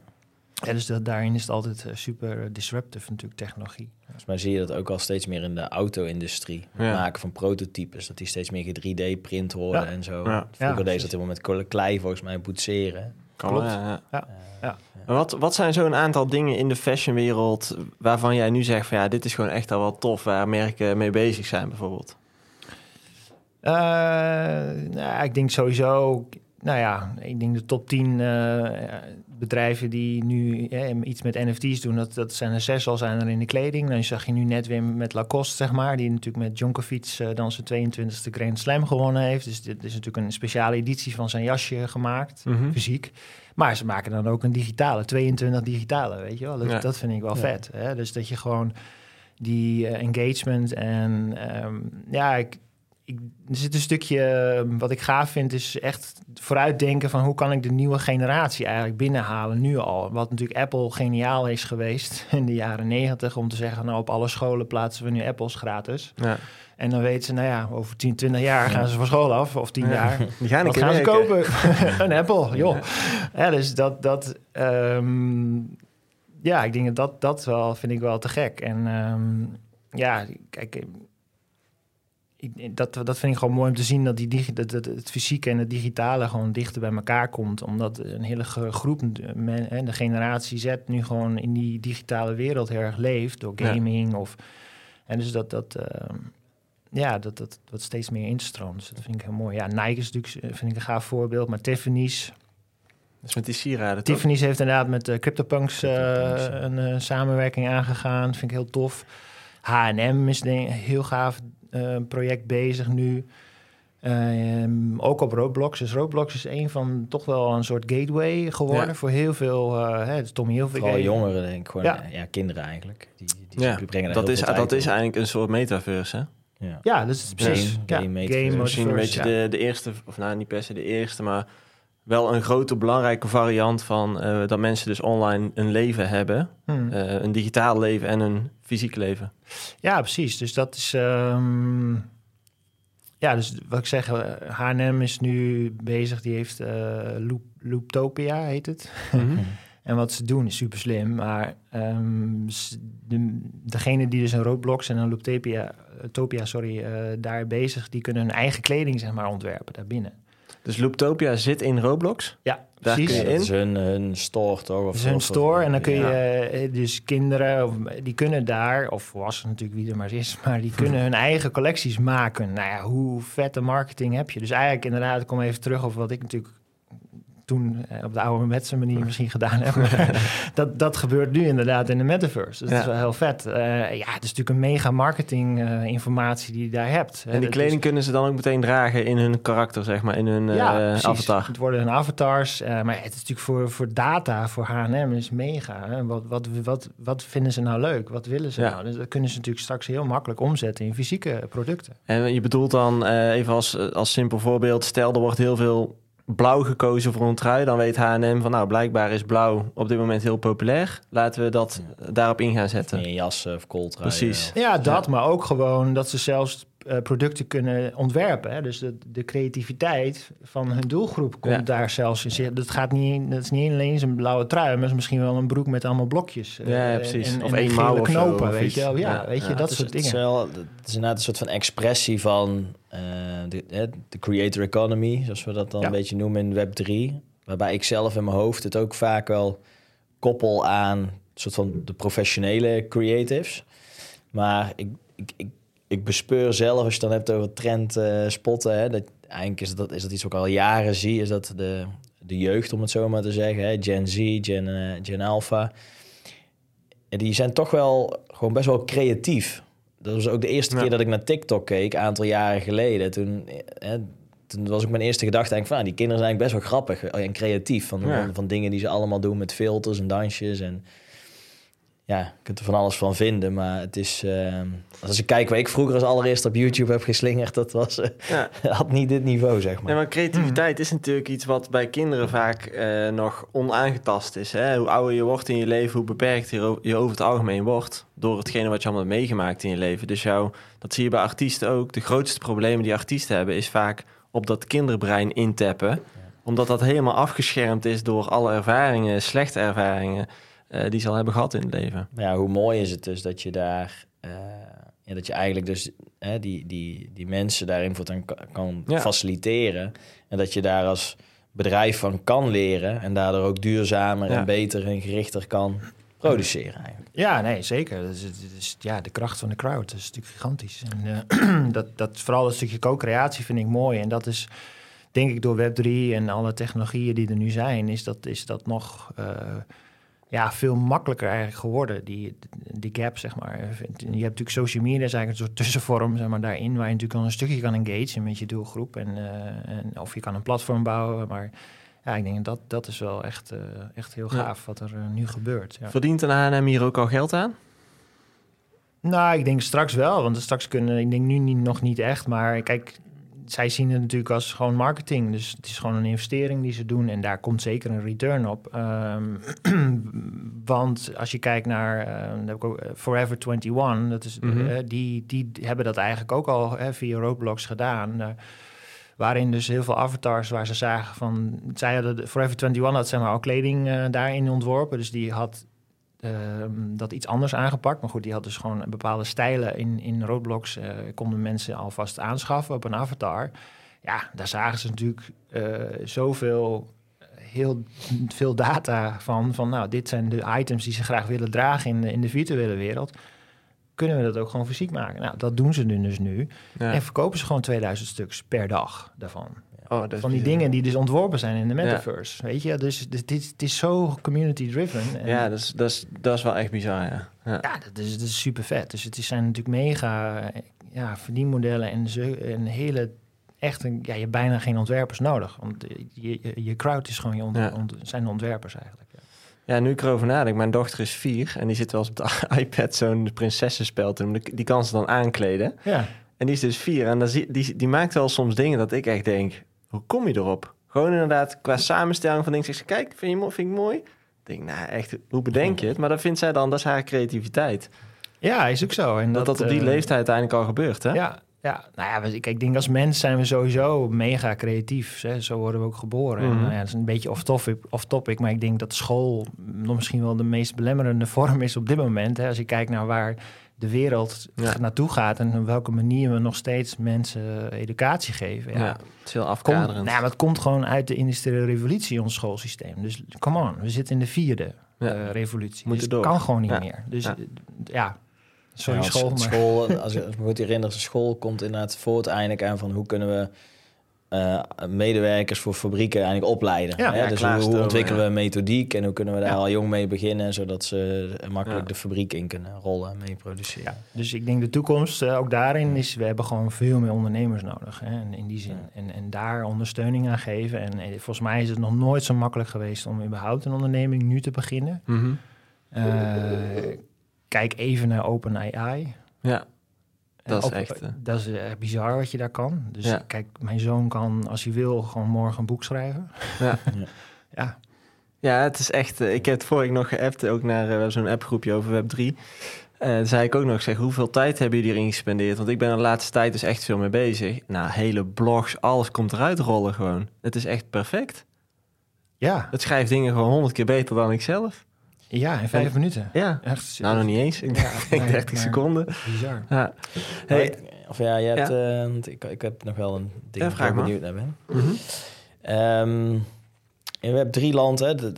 Ja, dus dat, daarin is het altijd eh, super disruptive natuurlijk, technologie. Volgens mij zie je dat ook al steeds meer in de auto-industrie. Het Ja. maken van prototypes, dat die steeds meer 3D-print worden Ja. en zo. Ja. Vroeger Ja, deed dat helemaal met kle- klei volgens mij boetseren. Kan Klopt. ja, ja. Wat, wat zijn zo'n aantal dingen in de fashionwereld waarvan jij nu zegt van ja, dit is gewoon echt al wel tof, waar merken mee bezig zijn bijvoorbeeld? Eh, nou, ik denk sowieso, nou ja, ik denk de top 10 eh, bedrijven die nu iets met NFT's doen, dat, dat zijn er zes al zijn er in de kleding. Dan zag je nu net weer met Lacoste, zeg maar, die natuurlijk met Djokovic eh, dan zijn 22e Grand Slam gewonnen heeft. Dus dit is natuurlijk een speciale editie van zijn jasje gemaakt, Mhm. fysiek. Maar ze maken dan ook een digitale, 22 digitale, weet je wel. Dat, Ja. dat vind ik wel Ja. vet. Hè? Dus dat je gewoon die eh, engagement en ehm, ja, ik, ik, er zit een stukje, eh, wat ik gaaf vind, is echt vooruitdenken van hoe kan ik de nieuwe generatie eigenlijk binnenhalen nu al. Wat natuurlijk Apple geniaal is geweest in de jaren negentig om te zeggen, nou op alle scholen plaatsen we nu Apples gratis. Ja. En dan weten ze, nou ja, over 10, 20 jaar gaan ze van school af, of 10 Ja. jaar. Die gaan gaan ze kopen? een Apple, joh. Ja, dus dat, dat ehm, ja, ik denk dat dat, wel, vind ik wel te gek. En ehm, ja, kijk, dat, dat vind ik gewoon mooi om te zien dat, die digi, dat, dat het fysieke en het digitale gewoon dichter bij elkaar komt. Omdat een hele gro- groep, men, hè, de generatie Z, nu gewoon in die digitale wereld heel erg leeft door Ja. gaming. Of, en dus dat, dat, ehm, ja, dat, dat wat steeds meer instroomt. Dus dat vind ik heel mooi. Ja, Nike is natuurlijk eh, vind ik een gaaf voorbeeld, maar Tiffany's. Dus met die sieraden? Tiffany's heeft inderdaad met de CryptoPunks eh, CryptoPunks, een samenwerking aangegaan. Vind ik heel tof. H&M is denk, ik heel gaaf project bezig nu. Ehm, ook op Roblox. Dus Roblox is een van toch wel een soort gateway geworden Ja. voor heel veel. eh hè, dus Tommy Hilfiger. Vooral jongeren, denk ik. Gewoon, Ja. ja. kinderen eigenlijk. Die, die, Ja, brengen dat heel is, veel dat is eigenlijk een soort metaverse, hè? Ja. Ja, dat is precies. Game- ja, game. Misschien een beetje de, de eerste, of nou niet per se de eerste, maar wel een grote belangrijke variant van eh, dat mensen dus online een leven hebben. Hmm. Eh, een digitaal leven en een fysiek leven. Ja, precies. Dus dat is. ehm, ja, dus wat ik zeg, eh, H&M is nu bezig. Die heeft eh Loop, Looptopia, heet het. En wat ze doen is super slim. Maar ehm, s- de, degene die dus een Roblox en een Looptopia, eh, Topia, sorry, eh, daar bezig, die kunnen hun eigen kleding zeg maar ontwerpen daarbinnen. Dus Looptopia zit in Roblox. Ja, Daar precies. kun je Dat in. is hun, hun store, toch? Of, Het is hun of- store en dan kun je Ja. eh, dus kinderen, of, die kunnen daar, of volwassenen natuurlijk wie er maar is, maar die kunnen hun eigen collecties maken. Nou ja, hoe vette marketing heb je? Dus eigenlijk inderdaad, ik kom even terug op wat ik natuurlijk toen eh, op de ouderwetse manier misschien gedaan heb. Maar dat, dat gebeurt nu inderdaad in de metaverse. Dus dat Ja. is wel heel vet. Eh, ja, het is natuurlijk een mega marketing eh, informatie die je daar hebt. En die Dat kleding kunnen ze dan ook meteen dragen in hun karakter, zeg maar, in hun precies. avatar. Het worden hun avatars. maar het is natuurlijk voor, voor data, voor H&M is mega. Hè? Wat, wat, wat, wat vinden ze nou leuk? Wat willen ze Ja. nou? Dus dat kunnen ze natuurlijk straks heel makkelijk omzetten in fysieke producten. En je bedoelt dan, even als, als simpel voorbeeld, stel er wordt heel veel blauw gekozen voor een trui, dan weet H&M van nou, blijkbaar is blauw op dit moment heel populair. Laten we dat daarop in gaan zetten. Meer jassen of kooltruien. Precies. Ja, dat, maar ook gewoon dat ze zelfs eh, producten kunnen ontwerpen. Hè? Dus de, de creativiteit van hun doelgroep komt Ja. daar zelfs in. zitten. Dat, gaat niet, dat is niet alleen een blauwe trui, maar is misschien wel een broek met allemaal blokjes. eh, Ja, ja, precies. En, Of één mouw of zo, knopen, of weet je wel. Ja, Ja, weet je, ja. dat is- soort Het is, dingen. wel, het is inderdaad een soort van expressie van eh, de, hè, de creator economy, zoals we dat dan Ja. een beetje noemen in Web 3. Waarbij ik zelf in mijn hoofd het ook vaak wel koppel aan een soort van de professionele creatives. Maar ik, ik, ik, ik bespeur zelf, als je het dan hebt over trend eh, spotten, hè, dat, eigenlijk is dat, is dat iets wat ik al jaren zie, is dat de, de jeugd, om het zo maar te zeggen, hè, Gen Z, Gen, eh, Gen Alpha, en die zijn toch wel gewoon best wel creatief. Dat was ook de eerste Ja. keer dat ik naar TikTok keek, een aantal jaren geleden. Toen, eh, toen was ook mijn eerste gedachte eigenlijk van, ah, die kinderen zijn eigenlijk best wel grappig en creatief. Van, Ja. van, van dingen die ze allemaal doen met filters en dansjes. En ja, je kunt er van alles van vinden, maar het is... eh, als ik kijk waar ik vroeger als allereerst op YouTube heb geslingerd, dat was, eh, Ja. had niet dit niveau, zeg maar. Nee, maar creativiteit is natuurlijk iets wat bij kinderen vaak eh, nog onaangetast is. Hè? Hoe ouder je wordt in je leven, hoe beperkt je, over het algemeen wordt. Door hetgene wat je allemaal hebt meegemaakt in je leven. Dus jou, dat zie je bij artiesten ook. De grootste problemen die artiesten hebben, is vaak op dat kinderbrein intappen. Omdat dat helemaal afgeschermd is door alle ervaringen, slechte ervaringen, eh, die ze al hebben gehad in het leven. Maar ja, hoe mooi is het dus dat je daar... eh, ja, dat je eigenlijk dus hè, die, die, die mensen daarin voor kan, kan Ja. faciliteren. En dat je daar als bedrijf van kan leren. En daardoor ook duurzamer Ja. en beter en gerichter kan produceren eigenlijk. Ja, nee, zeker. Dat is, dat is, ja, de kracht van de crowd dat is natuurlijk gigantisch. En, eh, dat, dat, vooral dat stukje co-creatie vind ik mooi. En dat is, denk ik, door Web3 en alle technologieën die er nu zijn, is dat, is dat nog eh, ja, veel makkelijker eigenlijk geworden, die, die gap, zeg maar. Je hebt natuurlijk social media, is eigenlijk een soort tussenvorm, zeg maar, daarin, waar je natuurlijk al een stukje kan engagen met je doelgroep. En, eh, en, of je kan een platform bouwen, maar... Ja, ik denk dat dat is wel echt, eh, echt heel Ja. gaaf wat er eh, nu gebeurt. Ja. Verdient een H&M hier ook al geld aan? Nou, ik denk straks wel, want straks kunnen, ik denk nu niet, nog niet echt, maar kijk, zij zien het natuurlijk als gewoon marketing, dus het is gewoon een investering die ze doen en daar komt zeker een return op. Ehm, want als je kijkt naar, eh, Forever 21, dat is, Mhm. eh, die, die hebben dat eigenlijk ook al hè, via Roblox gedaan. waarin dus heel veel avatars waar ze zagen van... Zij hadden de- Forever 21 had zeg maar al kleding daarin ontworpen. Dus die had dat iets anders aangepakt. Maar goed, die had dus gewoon bepaalde stijlen in, in Roblox. eh, konden mensen alvast aanschaffen op een avatar. Ja, daar zagen ze natuurlijk eh, zoveel... Heel veel data van, van, nou, dit zijn de items die ze graag willen dragen in de, in de virtuele wereld. Kunnen we dat ook gewoon fysiek maken? Nou, dat doen ze nu dus nu. Ja. En verkopen ze gewoon 2000 stuks per dag daarvan. Oh, dat Van die dingen die dus ontworpen zijn in de metaverse. Weet je, dus het is, het is zo community driven. En Ja, dat is, dat, is, dat is wel echt bizar, ja. ja. ja, dat is, dat is super vet. Dus het is- zijn natuurlijk mega ja, verdienmodellen en, zo, en hele echt een, ja, je hebt bijna geen ontwerpers nodig. Want eh, je, je, je crowd is gewoon je ont- Ja. ont- zijn de ontwerpers eigenlijk. Ja. Nu ik erover nadenk, mijn dochter is vier en die zit wel eens op de iPad zo'n prinsessenspel te doen. Die- Die kan ze dan aankleden. Ja, En die is dus vier en dan zie, die, die maakt wel soms dingen dat ik echt denk, hoe kom je erop? Gewoon inderdaad qua samenstelling van dingen. Zeg ze, kijk, vind, je, mo- vind ik mooi? Ik denk, nou echt, hoe bedenk je het? Maar dat vindt zij dan, dat is haar creativiteit. ja is ook zo. En Dat dat, op die eh, leeftijd uiteindelijk al gebeurt, hè? Ja, ja, nou ja, kijk, ik denk als mens zijn we sowieso mega creatief. Hè? Zo worden we ook geboren. En, Mhm. nou ja, dat is een beetje off-topic, off-topic, maar ik denk dat school nog misschien wel de meest belemmerende vorm is op dit moment. Hè? Als je kijkt naar waar de wereld Ja. naartoe gaat en op welke manier we nog steeds mensen educatie geven. Ja. Ja, het is heel Komt, afkaderend. nou, maar het komt gewoon uit de industriële revolutie, ons schoolsysteem. Dus come on, we zitten in de vierde Ja. eh, revolutie. Moeten dus het door. kan gewoon niet Ja. meer. Dus Ja. ja, ja. sorry Ja, als- school, maar... school als, ik, als ik me goed herinner, de school komt inderdaad voort eindelijk aan van hoe kunnen we eh, medewerkers voor fabrieken eigenlijk opleiden. Ja, hè? ja, dus hoe, ontwikkelen we een methodiek en hoe kunnen we daar Ja. al jong mee beginnen, zodat ze makkelijk Ja. de fabriek in kunnen rollen en mee produceren. Ja, dus ik denk de toekomst, eh, ook daarin is, we hebben gewoon veel meer ondernemers nodig. Hè, in, in die zin. Ja. En, en daar ondersteuning aan geven. En eh, volgens mij is het nog nooit zo makkelijk geweest om überhaupt een onderneming nu te beginnen. Mhm. Eh, kijk even naar OpenAI. Ja, En Dat is ook- echt, eh, Dat is eh, bizar wat je daar kan. Dus Ja. kijk, mijn zoon kan, als hij wil, gewoon morgen een boek schrijven. Ja. Ja. Ja, Ja, het is echt. eh, ik heb het vorige nog geappt, ook naar. eh, zo'n appgroepje over Web3. En zei ik ook nog, zeg, hoeveel tijd hebben jullie erin gespendeerd? Want ik ben de laatste tijd dus echt veel mee bezig. Nou, hele blogs, alles komt eruit rollen gewoon. Het is echt perfect. Ja, Het schrijft dingen gewoon honderd keer beter dan ik zelf. Ja in vijf En- minuten. Ja, Echt nou nog niet eens. Ik Ja, denk nee, 30 maar- seconden. bizar. Ja. Hey, Of ja, je hebt, Ja. eh, want ik, ik heb nog wel een ding Ja, waar ik benieuwd naar ben. mhm. Ehm, en we hebben drie landen.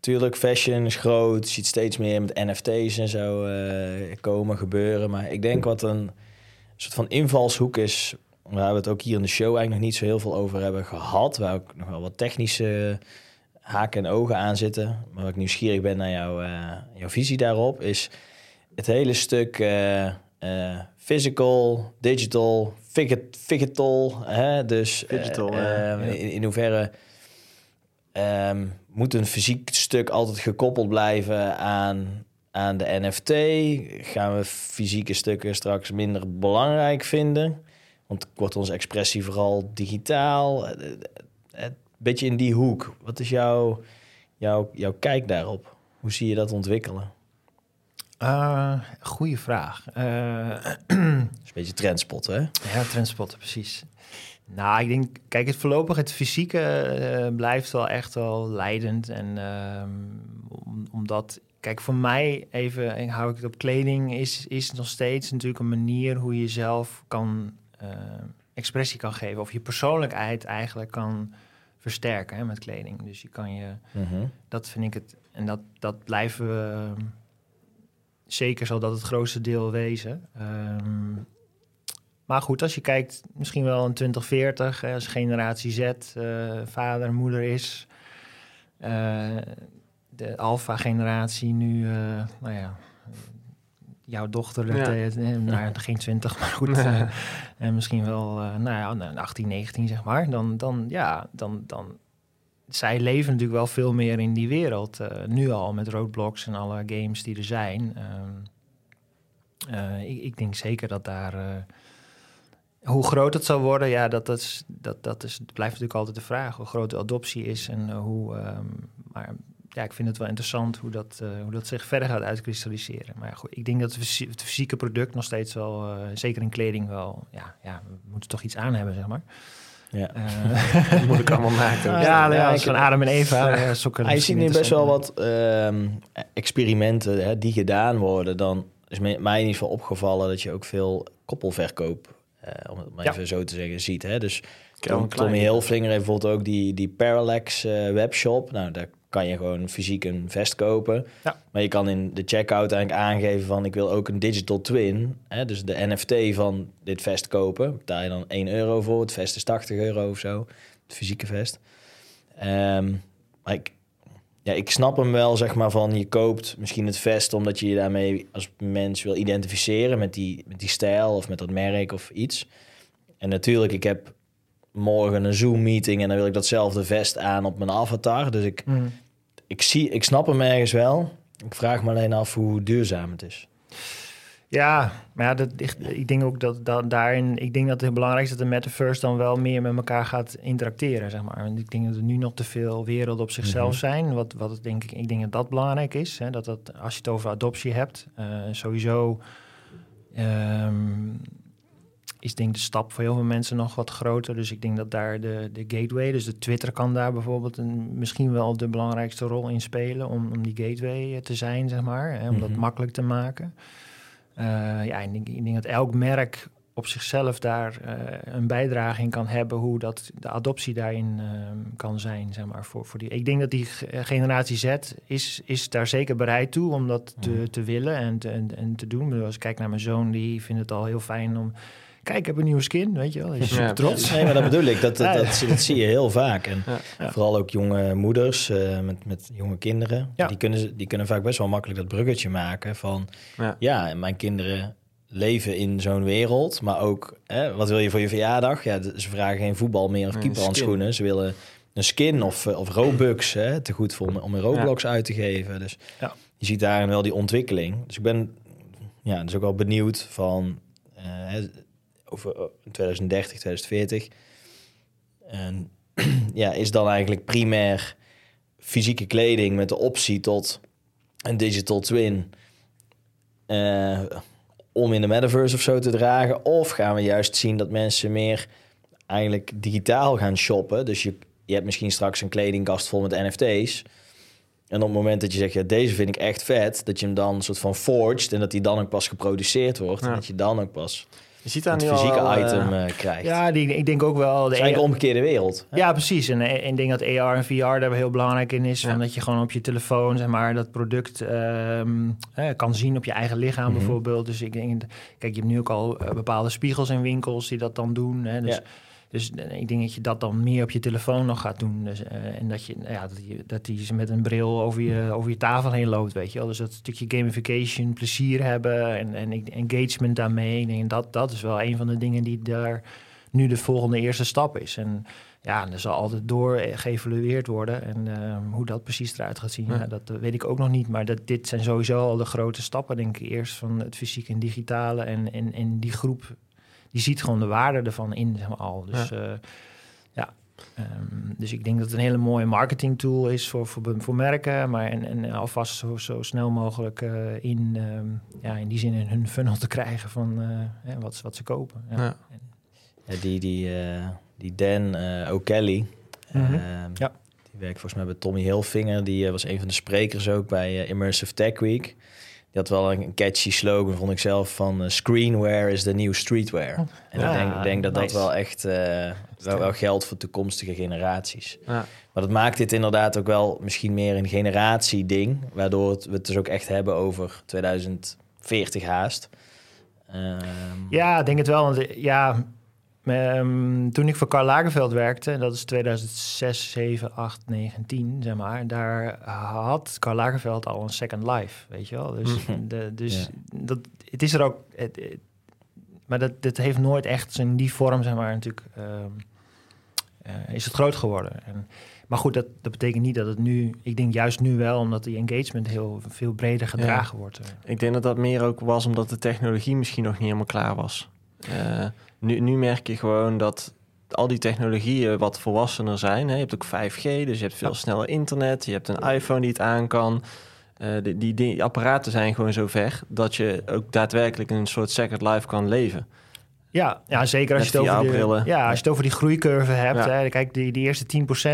Tuurlijk, fashion is groot. Je ziet steeds meer met NFT's en zo eh, komen, gebeuren. Maar ik denk wat een soort van invalshoek is... waar we het ook hier in de show eigenlijk nog niet zo heel veel over hebben gehad. Waar ook nog wel wat technische haken en ogen aan zitten. Maar waar ik nieuwsgierig ben naar jouw, eh, jouw visie daarop... is het hele stuk eh, eh, physical, digital, digital. Hè? Dus Digital, eh, ja. in, in hoeverre ehm, moet een fysiek stuk altijd gekoppeld blijven aan, aan de NFT? Gaan we fysieke stukken straks minder belangrijk vinden? Want wordt onze expressie vooral digitaal? Een beetje in die hoek. Wat is jouw, jouw, jouw kijk daarop? Hoe zie je dat ontwikkelen? Eh, goeie vraag. Dat is een beetje trendspot, hè? ja, trendspotten, precies. Nou, ik denk, kijk, het voorlopig, het fysieke eh, blijft wel echt wel leidend. En ehm, om- omdat, kijk, voor mij even, en hou ik het op kleding, is, is nog steeds natuurlijk een manier hoe je zelf kan expressie kan geven. Of je persoonlijkheid eigenlijk kan versterken hè, met kleding. Dus je kan je Mhm. dat vind ik het. En dat, dat blijven we. ehm, zeker zal dat het grootste deel wezen. Ehm, maar goed, als je kijkt, misschien wel een 2040, hè, als generatie Z, eh, vader, moeder is. eh, de alfa-generatie nu, eh, nou ja, jouw dochter, Ja. het, eh, nou, geen 20, maar goed. eh, en misschien wel, eh, nou ja, nou, 18, 19 zeg maar. Dan, dan ja, dan, dan zij leven natuurlijk wel veel meer in die wereld. eh, nu al met roadblocks en alle games die er zijn. Ehm, eh, ik, ik denk zeker dat daar. eh, hoe groot het zal worden, ja, dat, dat, is, dat, dat is, blijft natuurlijk altijd de vraag. Hoe groot de adoptie is en eh, hoe. ehm, maar ja, ik vind het wel interessant hoe dat, eh, hoe dat zich verder gaat uitkristalliseren. Maar ja, goed, ik denk dat het fysi- het fysieke product nog steeds wel, eh, zeker in kleding wel, ja, ja, we moeten toch iets aan hebben, zeg maar. Ja. Eh, moet ik allemaal maken. ja, Ja, nou ja, als van Adam en Eva. Ja, sokken, Hij misschien ziet nu best wel wat ehm, experimenten hè, die gedaan worden. Dan is mij in ieder geval opgevallen dat je ook veel koppelverkoop, eh, om het maar Ja. even zo te zeggen, ziet. Hè? Dus Tom. Tommy Hilfiger heeft bijvoorbeeld ook die, die Parallax webshop. Nou, daar kan je gewoon fysiek een vest kopen. Ja. Maar je kan in de checkout eigenlijk aangeven van... ik wil ook een digital twin. Hè? Dus de NFT van dit vest kopen. Betaal je dan 1 euro voor. Het vest is 80 euro of zo. Het fysieke vest. Ehm, maar ik, ja, ik snap hem wel, zeg maar, van je koopt misschien het vest... omdat je je daarmee als mens wil identificeren met die, met die stijl... of met dat merk of iets. En natuurlijk, ik heb morgen een Zoom-meeting... en dan wil ik datzelfde vest aan op mijn avatar. Dus ik, Mm. ik, zie, ik snap hem ergens wel. Ik vraag me alleen af hoe duurzaam het is. Ja, maar ja, dat, ik, ik denk ook dat, dat daarin, ik denk dat het heel belangrijk is dat de metaverse dan wel meer met elkaar gaat interacteren, zeg maar. Want ik denk dat er nu nog te veel werelden op zichzelf Mhm. zijn. Wat, wat denk ik, ik denk dat dat belangrijk is. Hè, dat dat, als je het over adoptie hebt, eh, sowieso ehm, is denk de stap voor heel veel mensen nog wat groter. Dus ik denk dat daar de, de gateway, dus de Twitter kan daar bijvoorbeeld een, misschien wel de belangrijkste rol in spelen om, om die gateway eh, te zijn, zeg maar. Hè, om dat Mhm. makkelijk te maken. Eh, ja, ik denk, ik denk dat elk merk op zichzelf daar eh, een bijdrage in kan hebben hoe dat de adoptie daarin ehm, kan zijn, zeg maar, voor, voor die. Ik denk dat die ge- generatie Z is, is daar zeker bereid toe om dat te, Mhm. te willen en te, en, en te doen. Als ik kijk naar mijn zoon, die vindt het al heel fijn om. Kijk, ik heb een nieuwe skin, weet je wel. Ja, super trots. Nee, maar dat bedoel ik. Dat, dat, dat, dat zie je heel vaak. En Ja. Ja. vooral ook jonge moeders eh, met, met jonge kinderen. Ja. Die, kunnen, ze- die kunnen vaak best wel makkelijk dat bruggetje maken van... Ja. En mijn kinderen leven in zo'n wereld. Maar ook, hè, wat wil je voor je verjaardag? Ja, ze vragen geen voetbal meer of keeperhandschoenen. Ze willen een skin of, eh, of Robux, hè, te goed voor om, om een Roblox uit te geven. Dus Ja. je ziet daarin wel die ontwikkeling. Dus ik ben ja, dus ook wel benieuwd van eh, hè, over eh, 2030, 2040. En ja, is dan eigenlijk primair fysieke kleding met de optie tot een digital twin eh, om in de metaverse of zo te dragen? Of gaan we juist zien dat mensen meer eigenlijk digitaal gaan shoppen? Dus je, je hebt misschien straks een kledingkast vol met NFT's. En op het moment dat je zegt, ja, deze vind ik echt vet, dat je hem dan een soort van forged en dat die dan ook pas geproduceerd wordt. En dat je dan ook pas Je ziet daar het nu al fysieke eh, item eh, krijgt. Ja, die, ik denk ook wel... De eigenlijk omgekeerde wereld. hè? Ja, precies. En eh, ik denk dat AR en VR daar heel belangrijk in is. Ja. Dat je gewoon op je telefoon zeg maar, dat product ehm, eh, kan zien op je eigen lichaam Mhm. bijvoorbeeld. Dus ik denk, kijk, je hebt nu ook al eh, bepaalde spiegels in winkels die dat dan doen. Hè? Dus, Ja. Dus ik denk dat je dat dan meer op je telefoon nog gaat doen. Dus, eh, en dat je, nou ja, dat je dat die ze met een bril over je, over je tafel heen loopt, weet je wel. Dus dat stukje gamification, plezier hebben en, en engagement daarmee. Ik denk dat dat is wel een van de dingen die daar nu de volgende eerste stap is. En ja, er zal altijd door eh, geëvalueerd worden. En ehm, hoe dat precies eruit gaat zien, Ja. ja, dat weet ik ook nog niet. Maar dat, dit zijn sowieso al de grote stappen, denk ik. Eerst van het fysieke en digitale. En, en, en die groep, die ziet gewoon de waarde ervan in, zeg maar al. Dus ja, ja ehm, dus ik denk dat het een hele mooie marketing tool is voor, voor, voor merken. Maar en, en alvast zo, zo snel mogelijk eh, in, ehm, ja, in die zin in hun funnel te krijgen van eh, hè, wat, ze- wat ze kopen. Ja. Ja. Ja, die, die, eh, die Dan eh O'Kelly, ehm, Ja. die werkt volgens mij bij Tommy Hilfiger. Die eh, was een van de sprekers ook bij eh, Immersive Tech Week. Die had wel een catchy slogan, vond ik zelf, van eh, screenwear is the new streetwear. En Ja, ik denk, denk dat nice. dat wel echt eh, wel, wel geldt voor toekomstige generaties. Ja. Maar dat maakt dit inderdaad ook wel misschien meer een generatieding, waardoor het, we het dus ook echt hebben over 2040 haast. Ehm, Ja, ik denk het wel. Want eh, ja, ehm, toen ik voor Karl Lagerfeld werkte, dat is 2006, 7, 8, 9, 10, zeg maar. Daar had Karl Lagerfeld al een second life, weet je wel. Dus, Mhm. de, dus Ja. dat, het is er ook... Het, het- maar dat, dat heeft nooit echt in die vorm, zeg maar, natuurlijk... ehm, eh, is het groot geworden. En, maar goed, dat, dat betekent niet dat het nu... Ik denk juist nu wel, omdat die engagement heel veel breder gedragen wordt. eh. Ik denk dat dat meer ook was omdat de technologie misschien nog niet helemaal klaar was. Eh, nu, nu merk je gewoon dat al die technologieën wat volwassener zijn. Hè. Je hebt ook 5G, dus je hebt veel Ja. sneller internet. Je hebt een iPhone die het aan kan. Eh, die, die, die apparaten zijn gewoon zo ver dat je ook daadwerkelijk een soort second life kan leven. Ja, ja zeker als je, het over de, ja, als je het over die groeicurve hebt. Ja. Hè, kijk, die, die eerste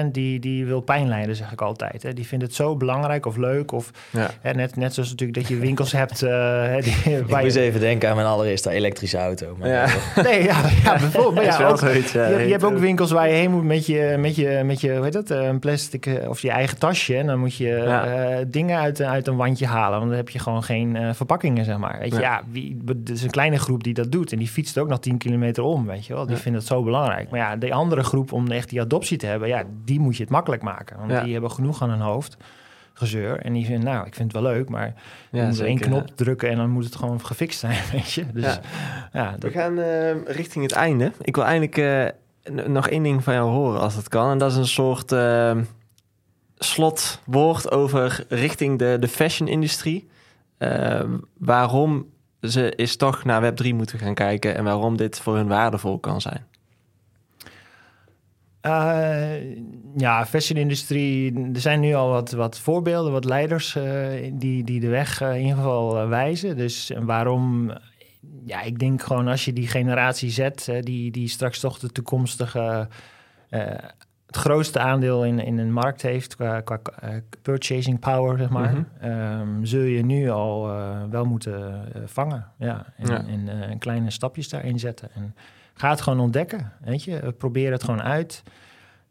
10% die, die wil pijn lijden, zeg ik altijd. Hè. Die vindt het zo belangrijk of leuk. Of, Ja. hè, net, net zoals natuurlijk dat je winkels hebt. hè, die, Ik moest je, even denken aan mijn allereerste elektrische auto. Maar Ja. nee, ja, ja, bijvoorbeeld. Ja, ook, zoiets, je, hebt- je hebt ook winkels waar je heen moet met je, met je, met je hoe heet dat, eh, een plastic eh, of je eigen tasje. En dan moet je dingen uit, uit een wandje halen. Want dan heb je gewoon geen verpakkingen, zeg maar. Weet je, Ja. ja, wie, het is een kleine groep die dat doet. En die fietst ook nog 10 kilometer om, weet je wel. Die Ja. vindt het zo belangrijk. Maar ja, de andere groep om echt die adoptie te hebben, ja, die moet je het makkelijk maken. Want Ja. die hebben genoeg aan hun hoofd. Gezeur. En die vinden, nou, ik vind het wel leuk, maar je Ja, moet één knop drukken en dan moet het gewoon gefixt zijn, weet je. Dus Ja. ja, We dat, gaan eh, richting het einde. Ik wil eigenlijk eh, nog één ding van jou horen als het kan. En dat is een soort eh, slotwoord over richting de, de fashion-industrie. Eh, waarom ze is toch naar Web3 moeten gaan kijken en waarom dit voor hun waardevol kan zijn. Eh, ja, fashion-industrie. Er zijn nu al wat, wat voorbeelden, wat leiders eh, die, die de weg eh, in ieder geval wijzen. Dus waarom? Ja, ik denk gewoon als je die generatie zet, die, die straks toch de toekomstige. Het grootste aandeel in, in een markt heeft qua, qua eh, purchasing power, zeg maar. Mhm. ehm, zul je nu al eh, wel moeten eh, vangen. Ja, en, Ja. en eh, kleine stapjes daarin zetten. En Ga het gewoon ontdekken, weet je. Probeer het gewoon uit.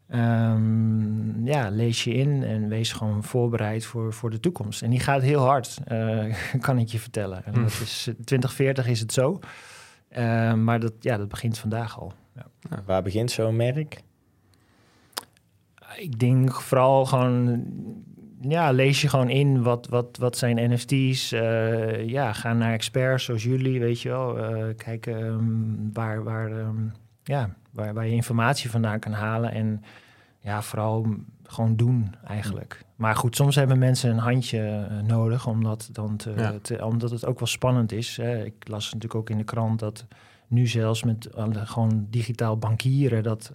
Ehm, ja, lees je in en wees gewoon voorbereid voor, voor de toekomst. En die gaat heel hard, eh, kan ik je vertellen. En Hm. dat is, 2040 is het zo. Ehm, maar dat, ja, dat begint vandaag al. Ja. Waar begint zo'n merk? Ik denk vooral gewoon, ja, lees je gewoon in wat, wat, wat zijn NFT's. eh, ja, ga naar experts zoals jullie, weet je wel. eh kijk ehm, waar, waar, ehm, ja, waar, waar je informatie vandaan kan halen. En ja, vooral gewoon doen eigenlijk. Maar goed, soms hebben mensen een handje eh, nodig, omdat, dan te, Ja. te- omdat het ook wel spannend is. Hè. Ik las natuurlijk ook in de krant dat nu zelfs met gewoon digitaal bankieren... dat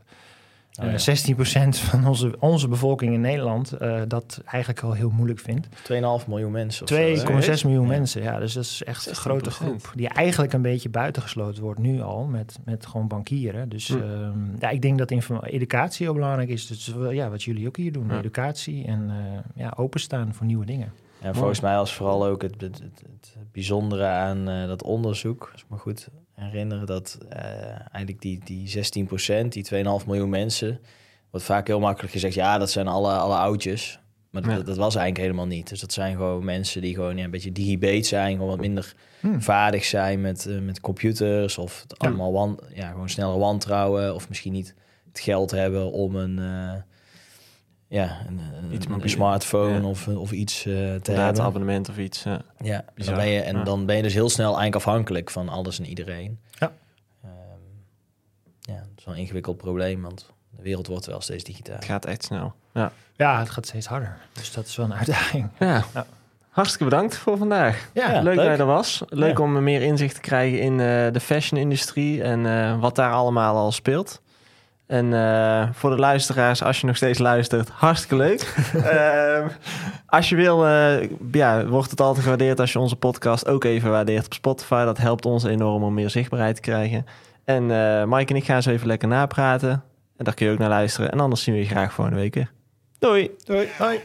Oh, ja. Eh, 16% van onze, onze bevolking in Nederland eh, dat eigenlijk al heel moeilijk vindt. 2,5 miljoen mensen. of zo, 2,6 hè? miljoen Ja. mensen. Ja, dus dat is echt een grote 16%. groep. Die eigenlijk een beetje buitengesloten wordt nu al met, met gewoon bankieren. Dus Hm. ehm, ja, ik denk dat educatie heel belangrijk is. Dus ja, wat jullie ook hier doen. Ja. Educatie en eh, ja, openstaan voor nieuwe dingen. En volgens mij was vooral ook het, het, het, het bijzondere aan eh, dat onderzoek, als ik me goed herinner, dat eh, eigenlijk die, die 16% die 2,5 miljoen mensen, wordt vaak heel makkelijk gezegd, ja, dat zijn alle, alle oudjes. Maar Ja. dat, dat was eigenlijk helemaal niet. Dus dat zijn gewoon mensen die gewoon ja, een beetje digibate zijn, gewoon wat minder Hm. vaardig zijn met, eh, met computers of het allemaal wan, ja, gewoon sneller wantrouwen of misschien niet het geld hebben om een, eh, ja, een, een- Iets een, smartphone Ja. of, of iets eh, te hebben. Data-abonnement of iets. ja. Ja, dan ben je, en Ja. dan ben je dus heel snel eigenlijk afhankelijk van alles en iedereen. Ja. Ehm, ja, dat is wel een ingewikkeld probleem, want de wereld wordt wel steeds digitaal. Het gaat echt snel. Ja. Ja, het gaat steeds harder. Dus dat is wel een uitdaging. ja. Ja. Hartstikke bedankt voor vandaag. Ja, leuk, dat je er was. Leuk Ja. om meer inzicht te krijgen in eh, de fashion-industrie en eh, wat daar allemaal al speelt. En eh, voor de luisteraars, als je nog steeds luistert, hartstikke leuk. Ehm, als je wil, eh, ja, wordt het altijd gewaardeerd als je onze podcast ook even waardeert op Spotify. Dat helpt ons enorm om meer zichtbaarheid te krijgen. En eh Mike en ik gaan zo even lekker napraten. En daar kun je ook naar luisteren. En anders zien we je graag volgende week weer. Doei! Doei. Hoi.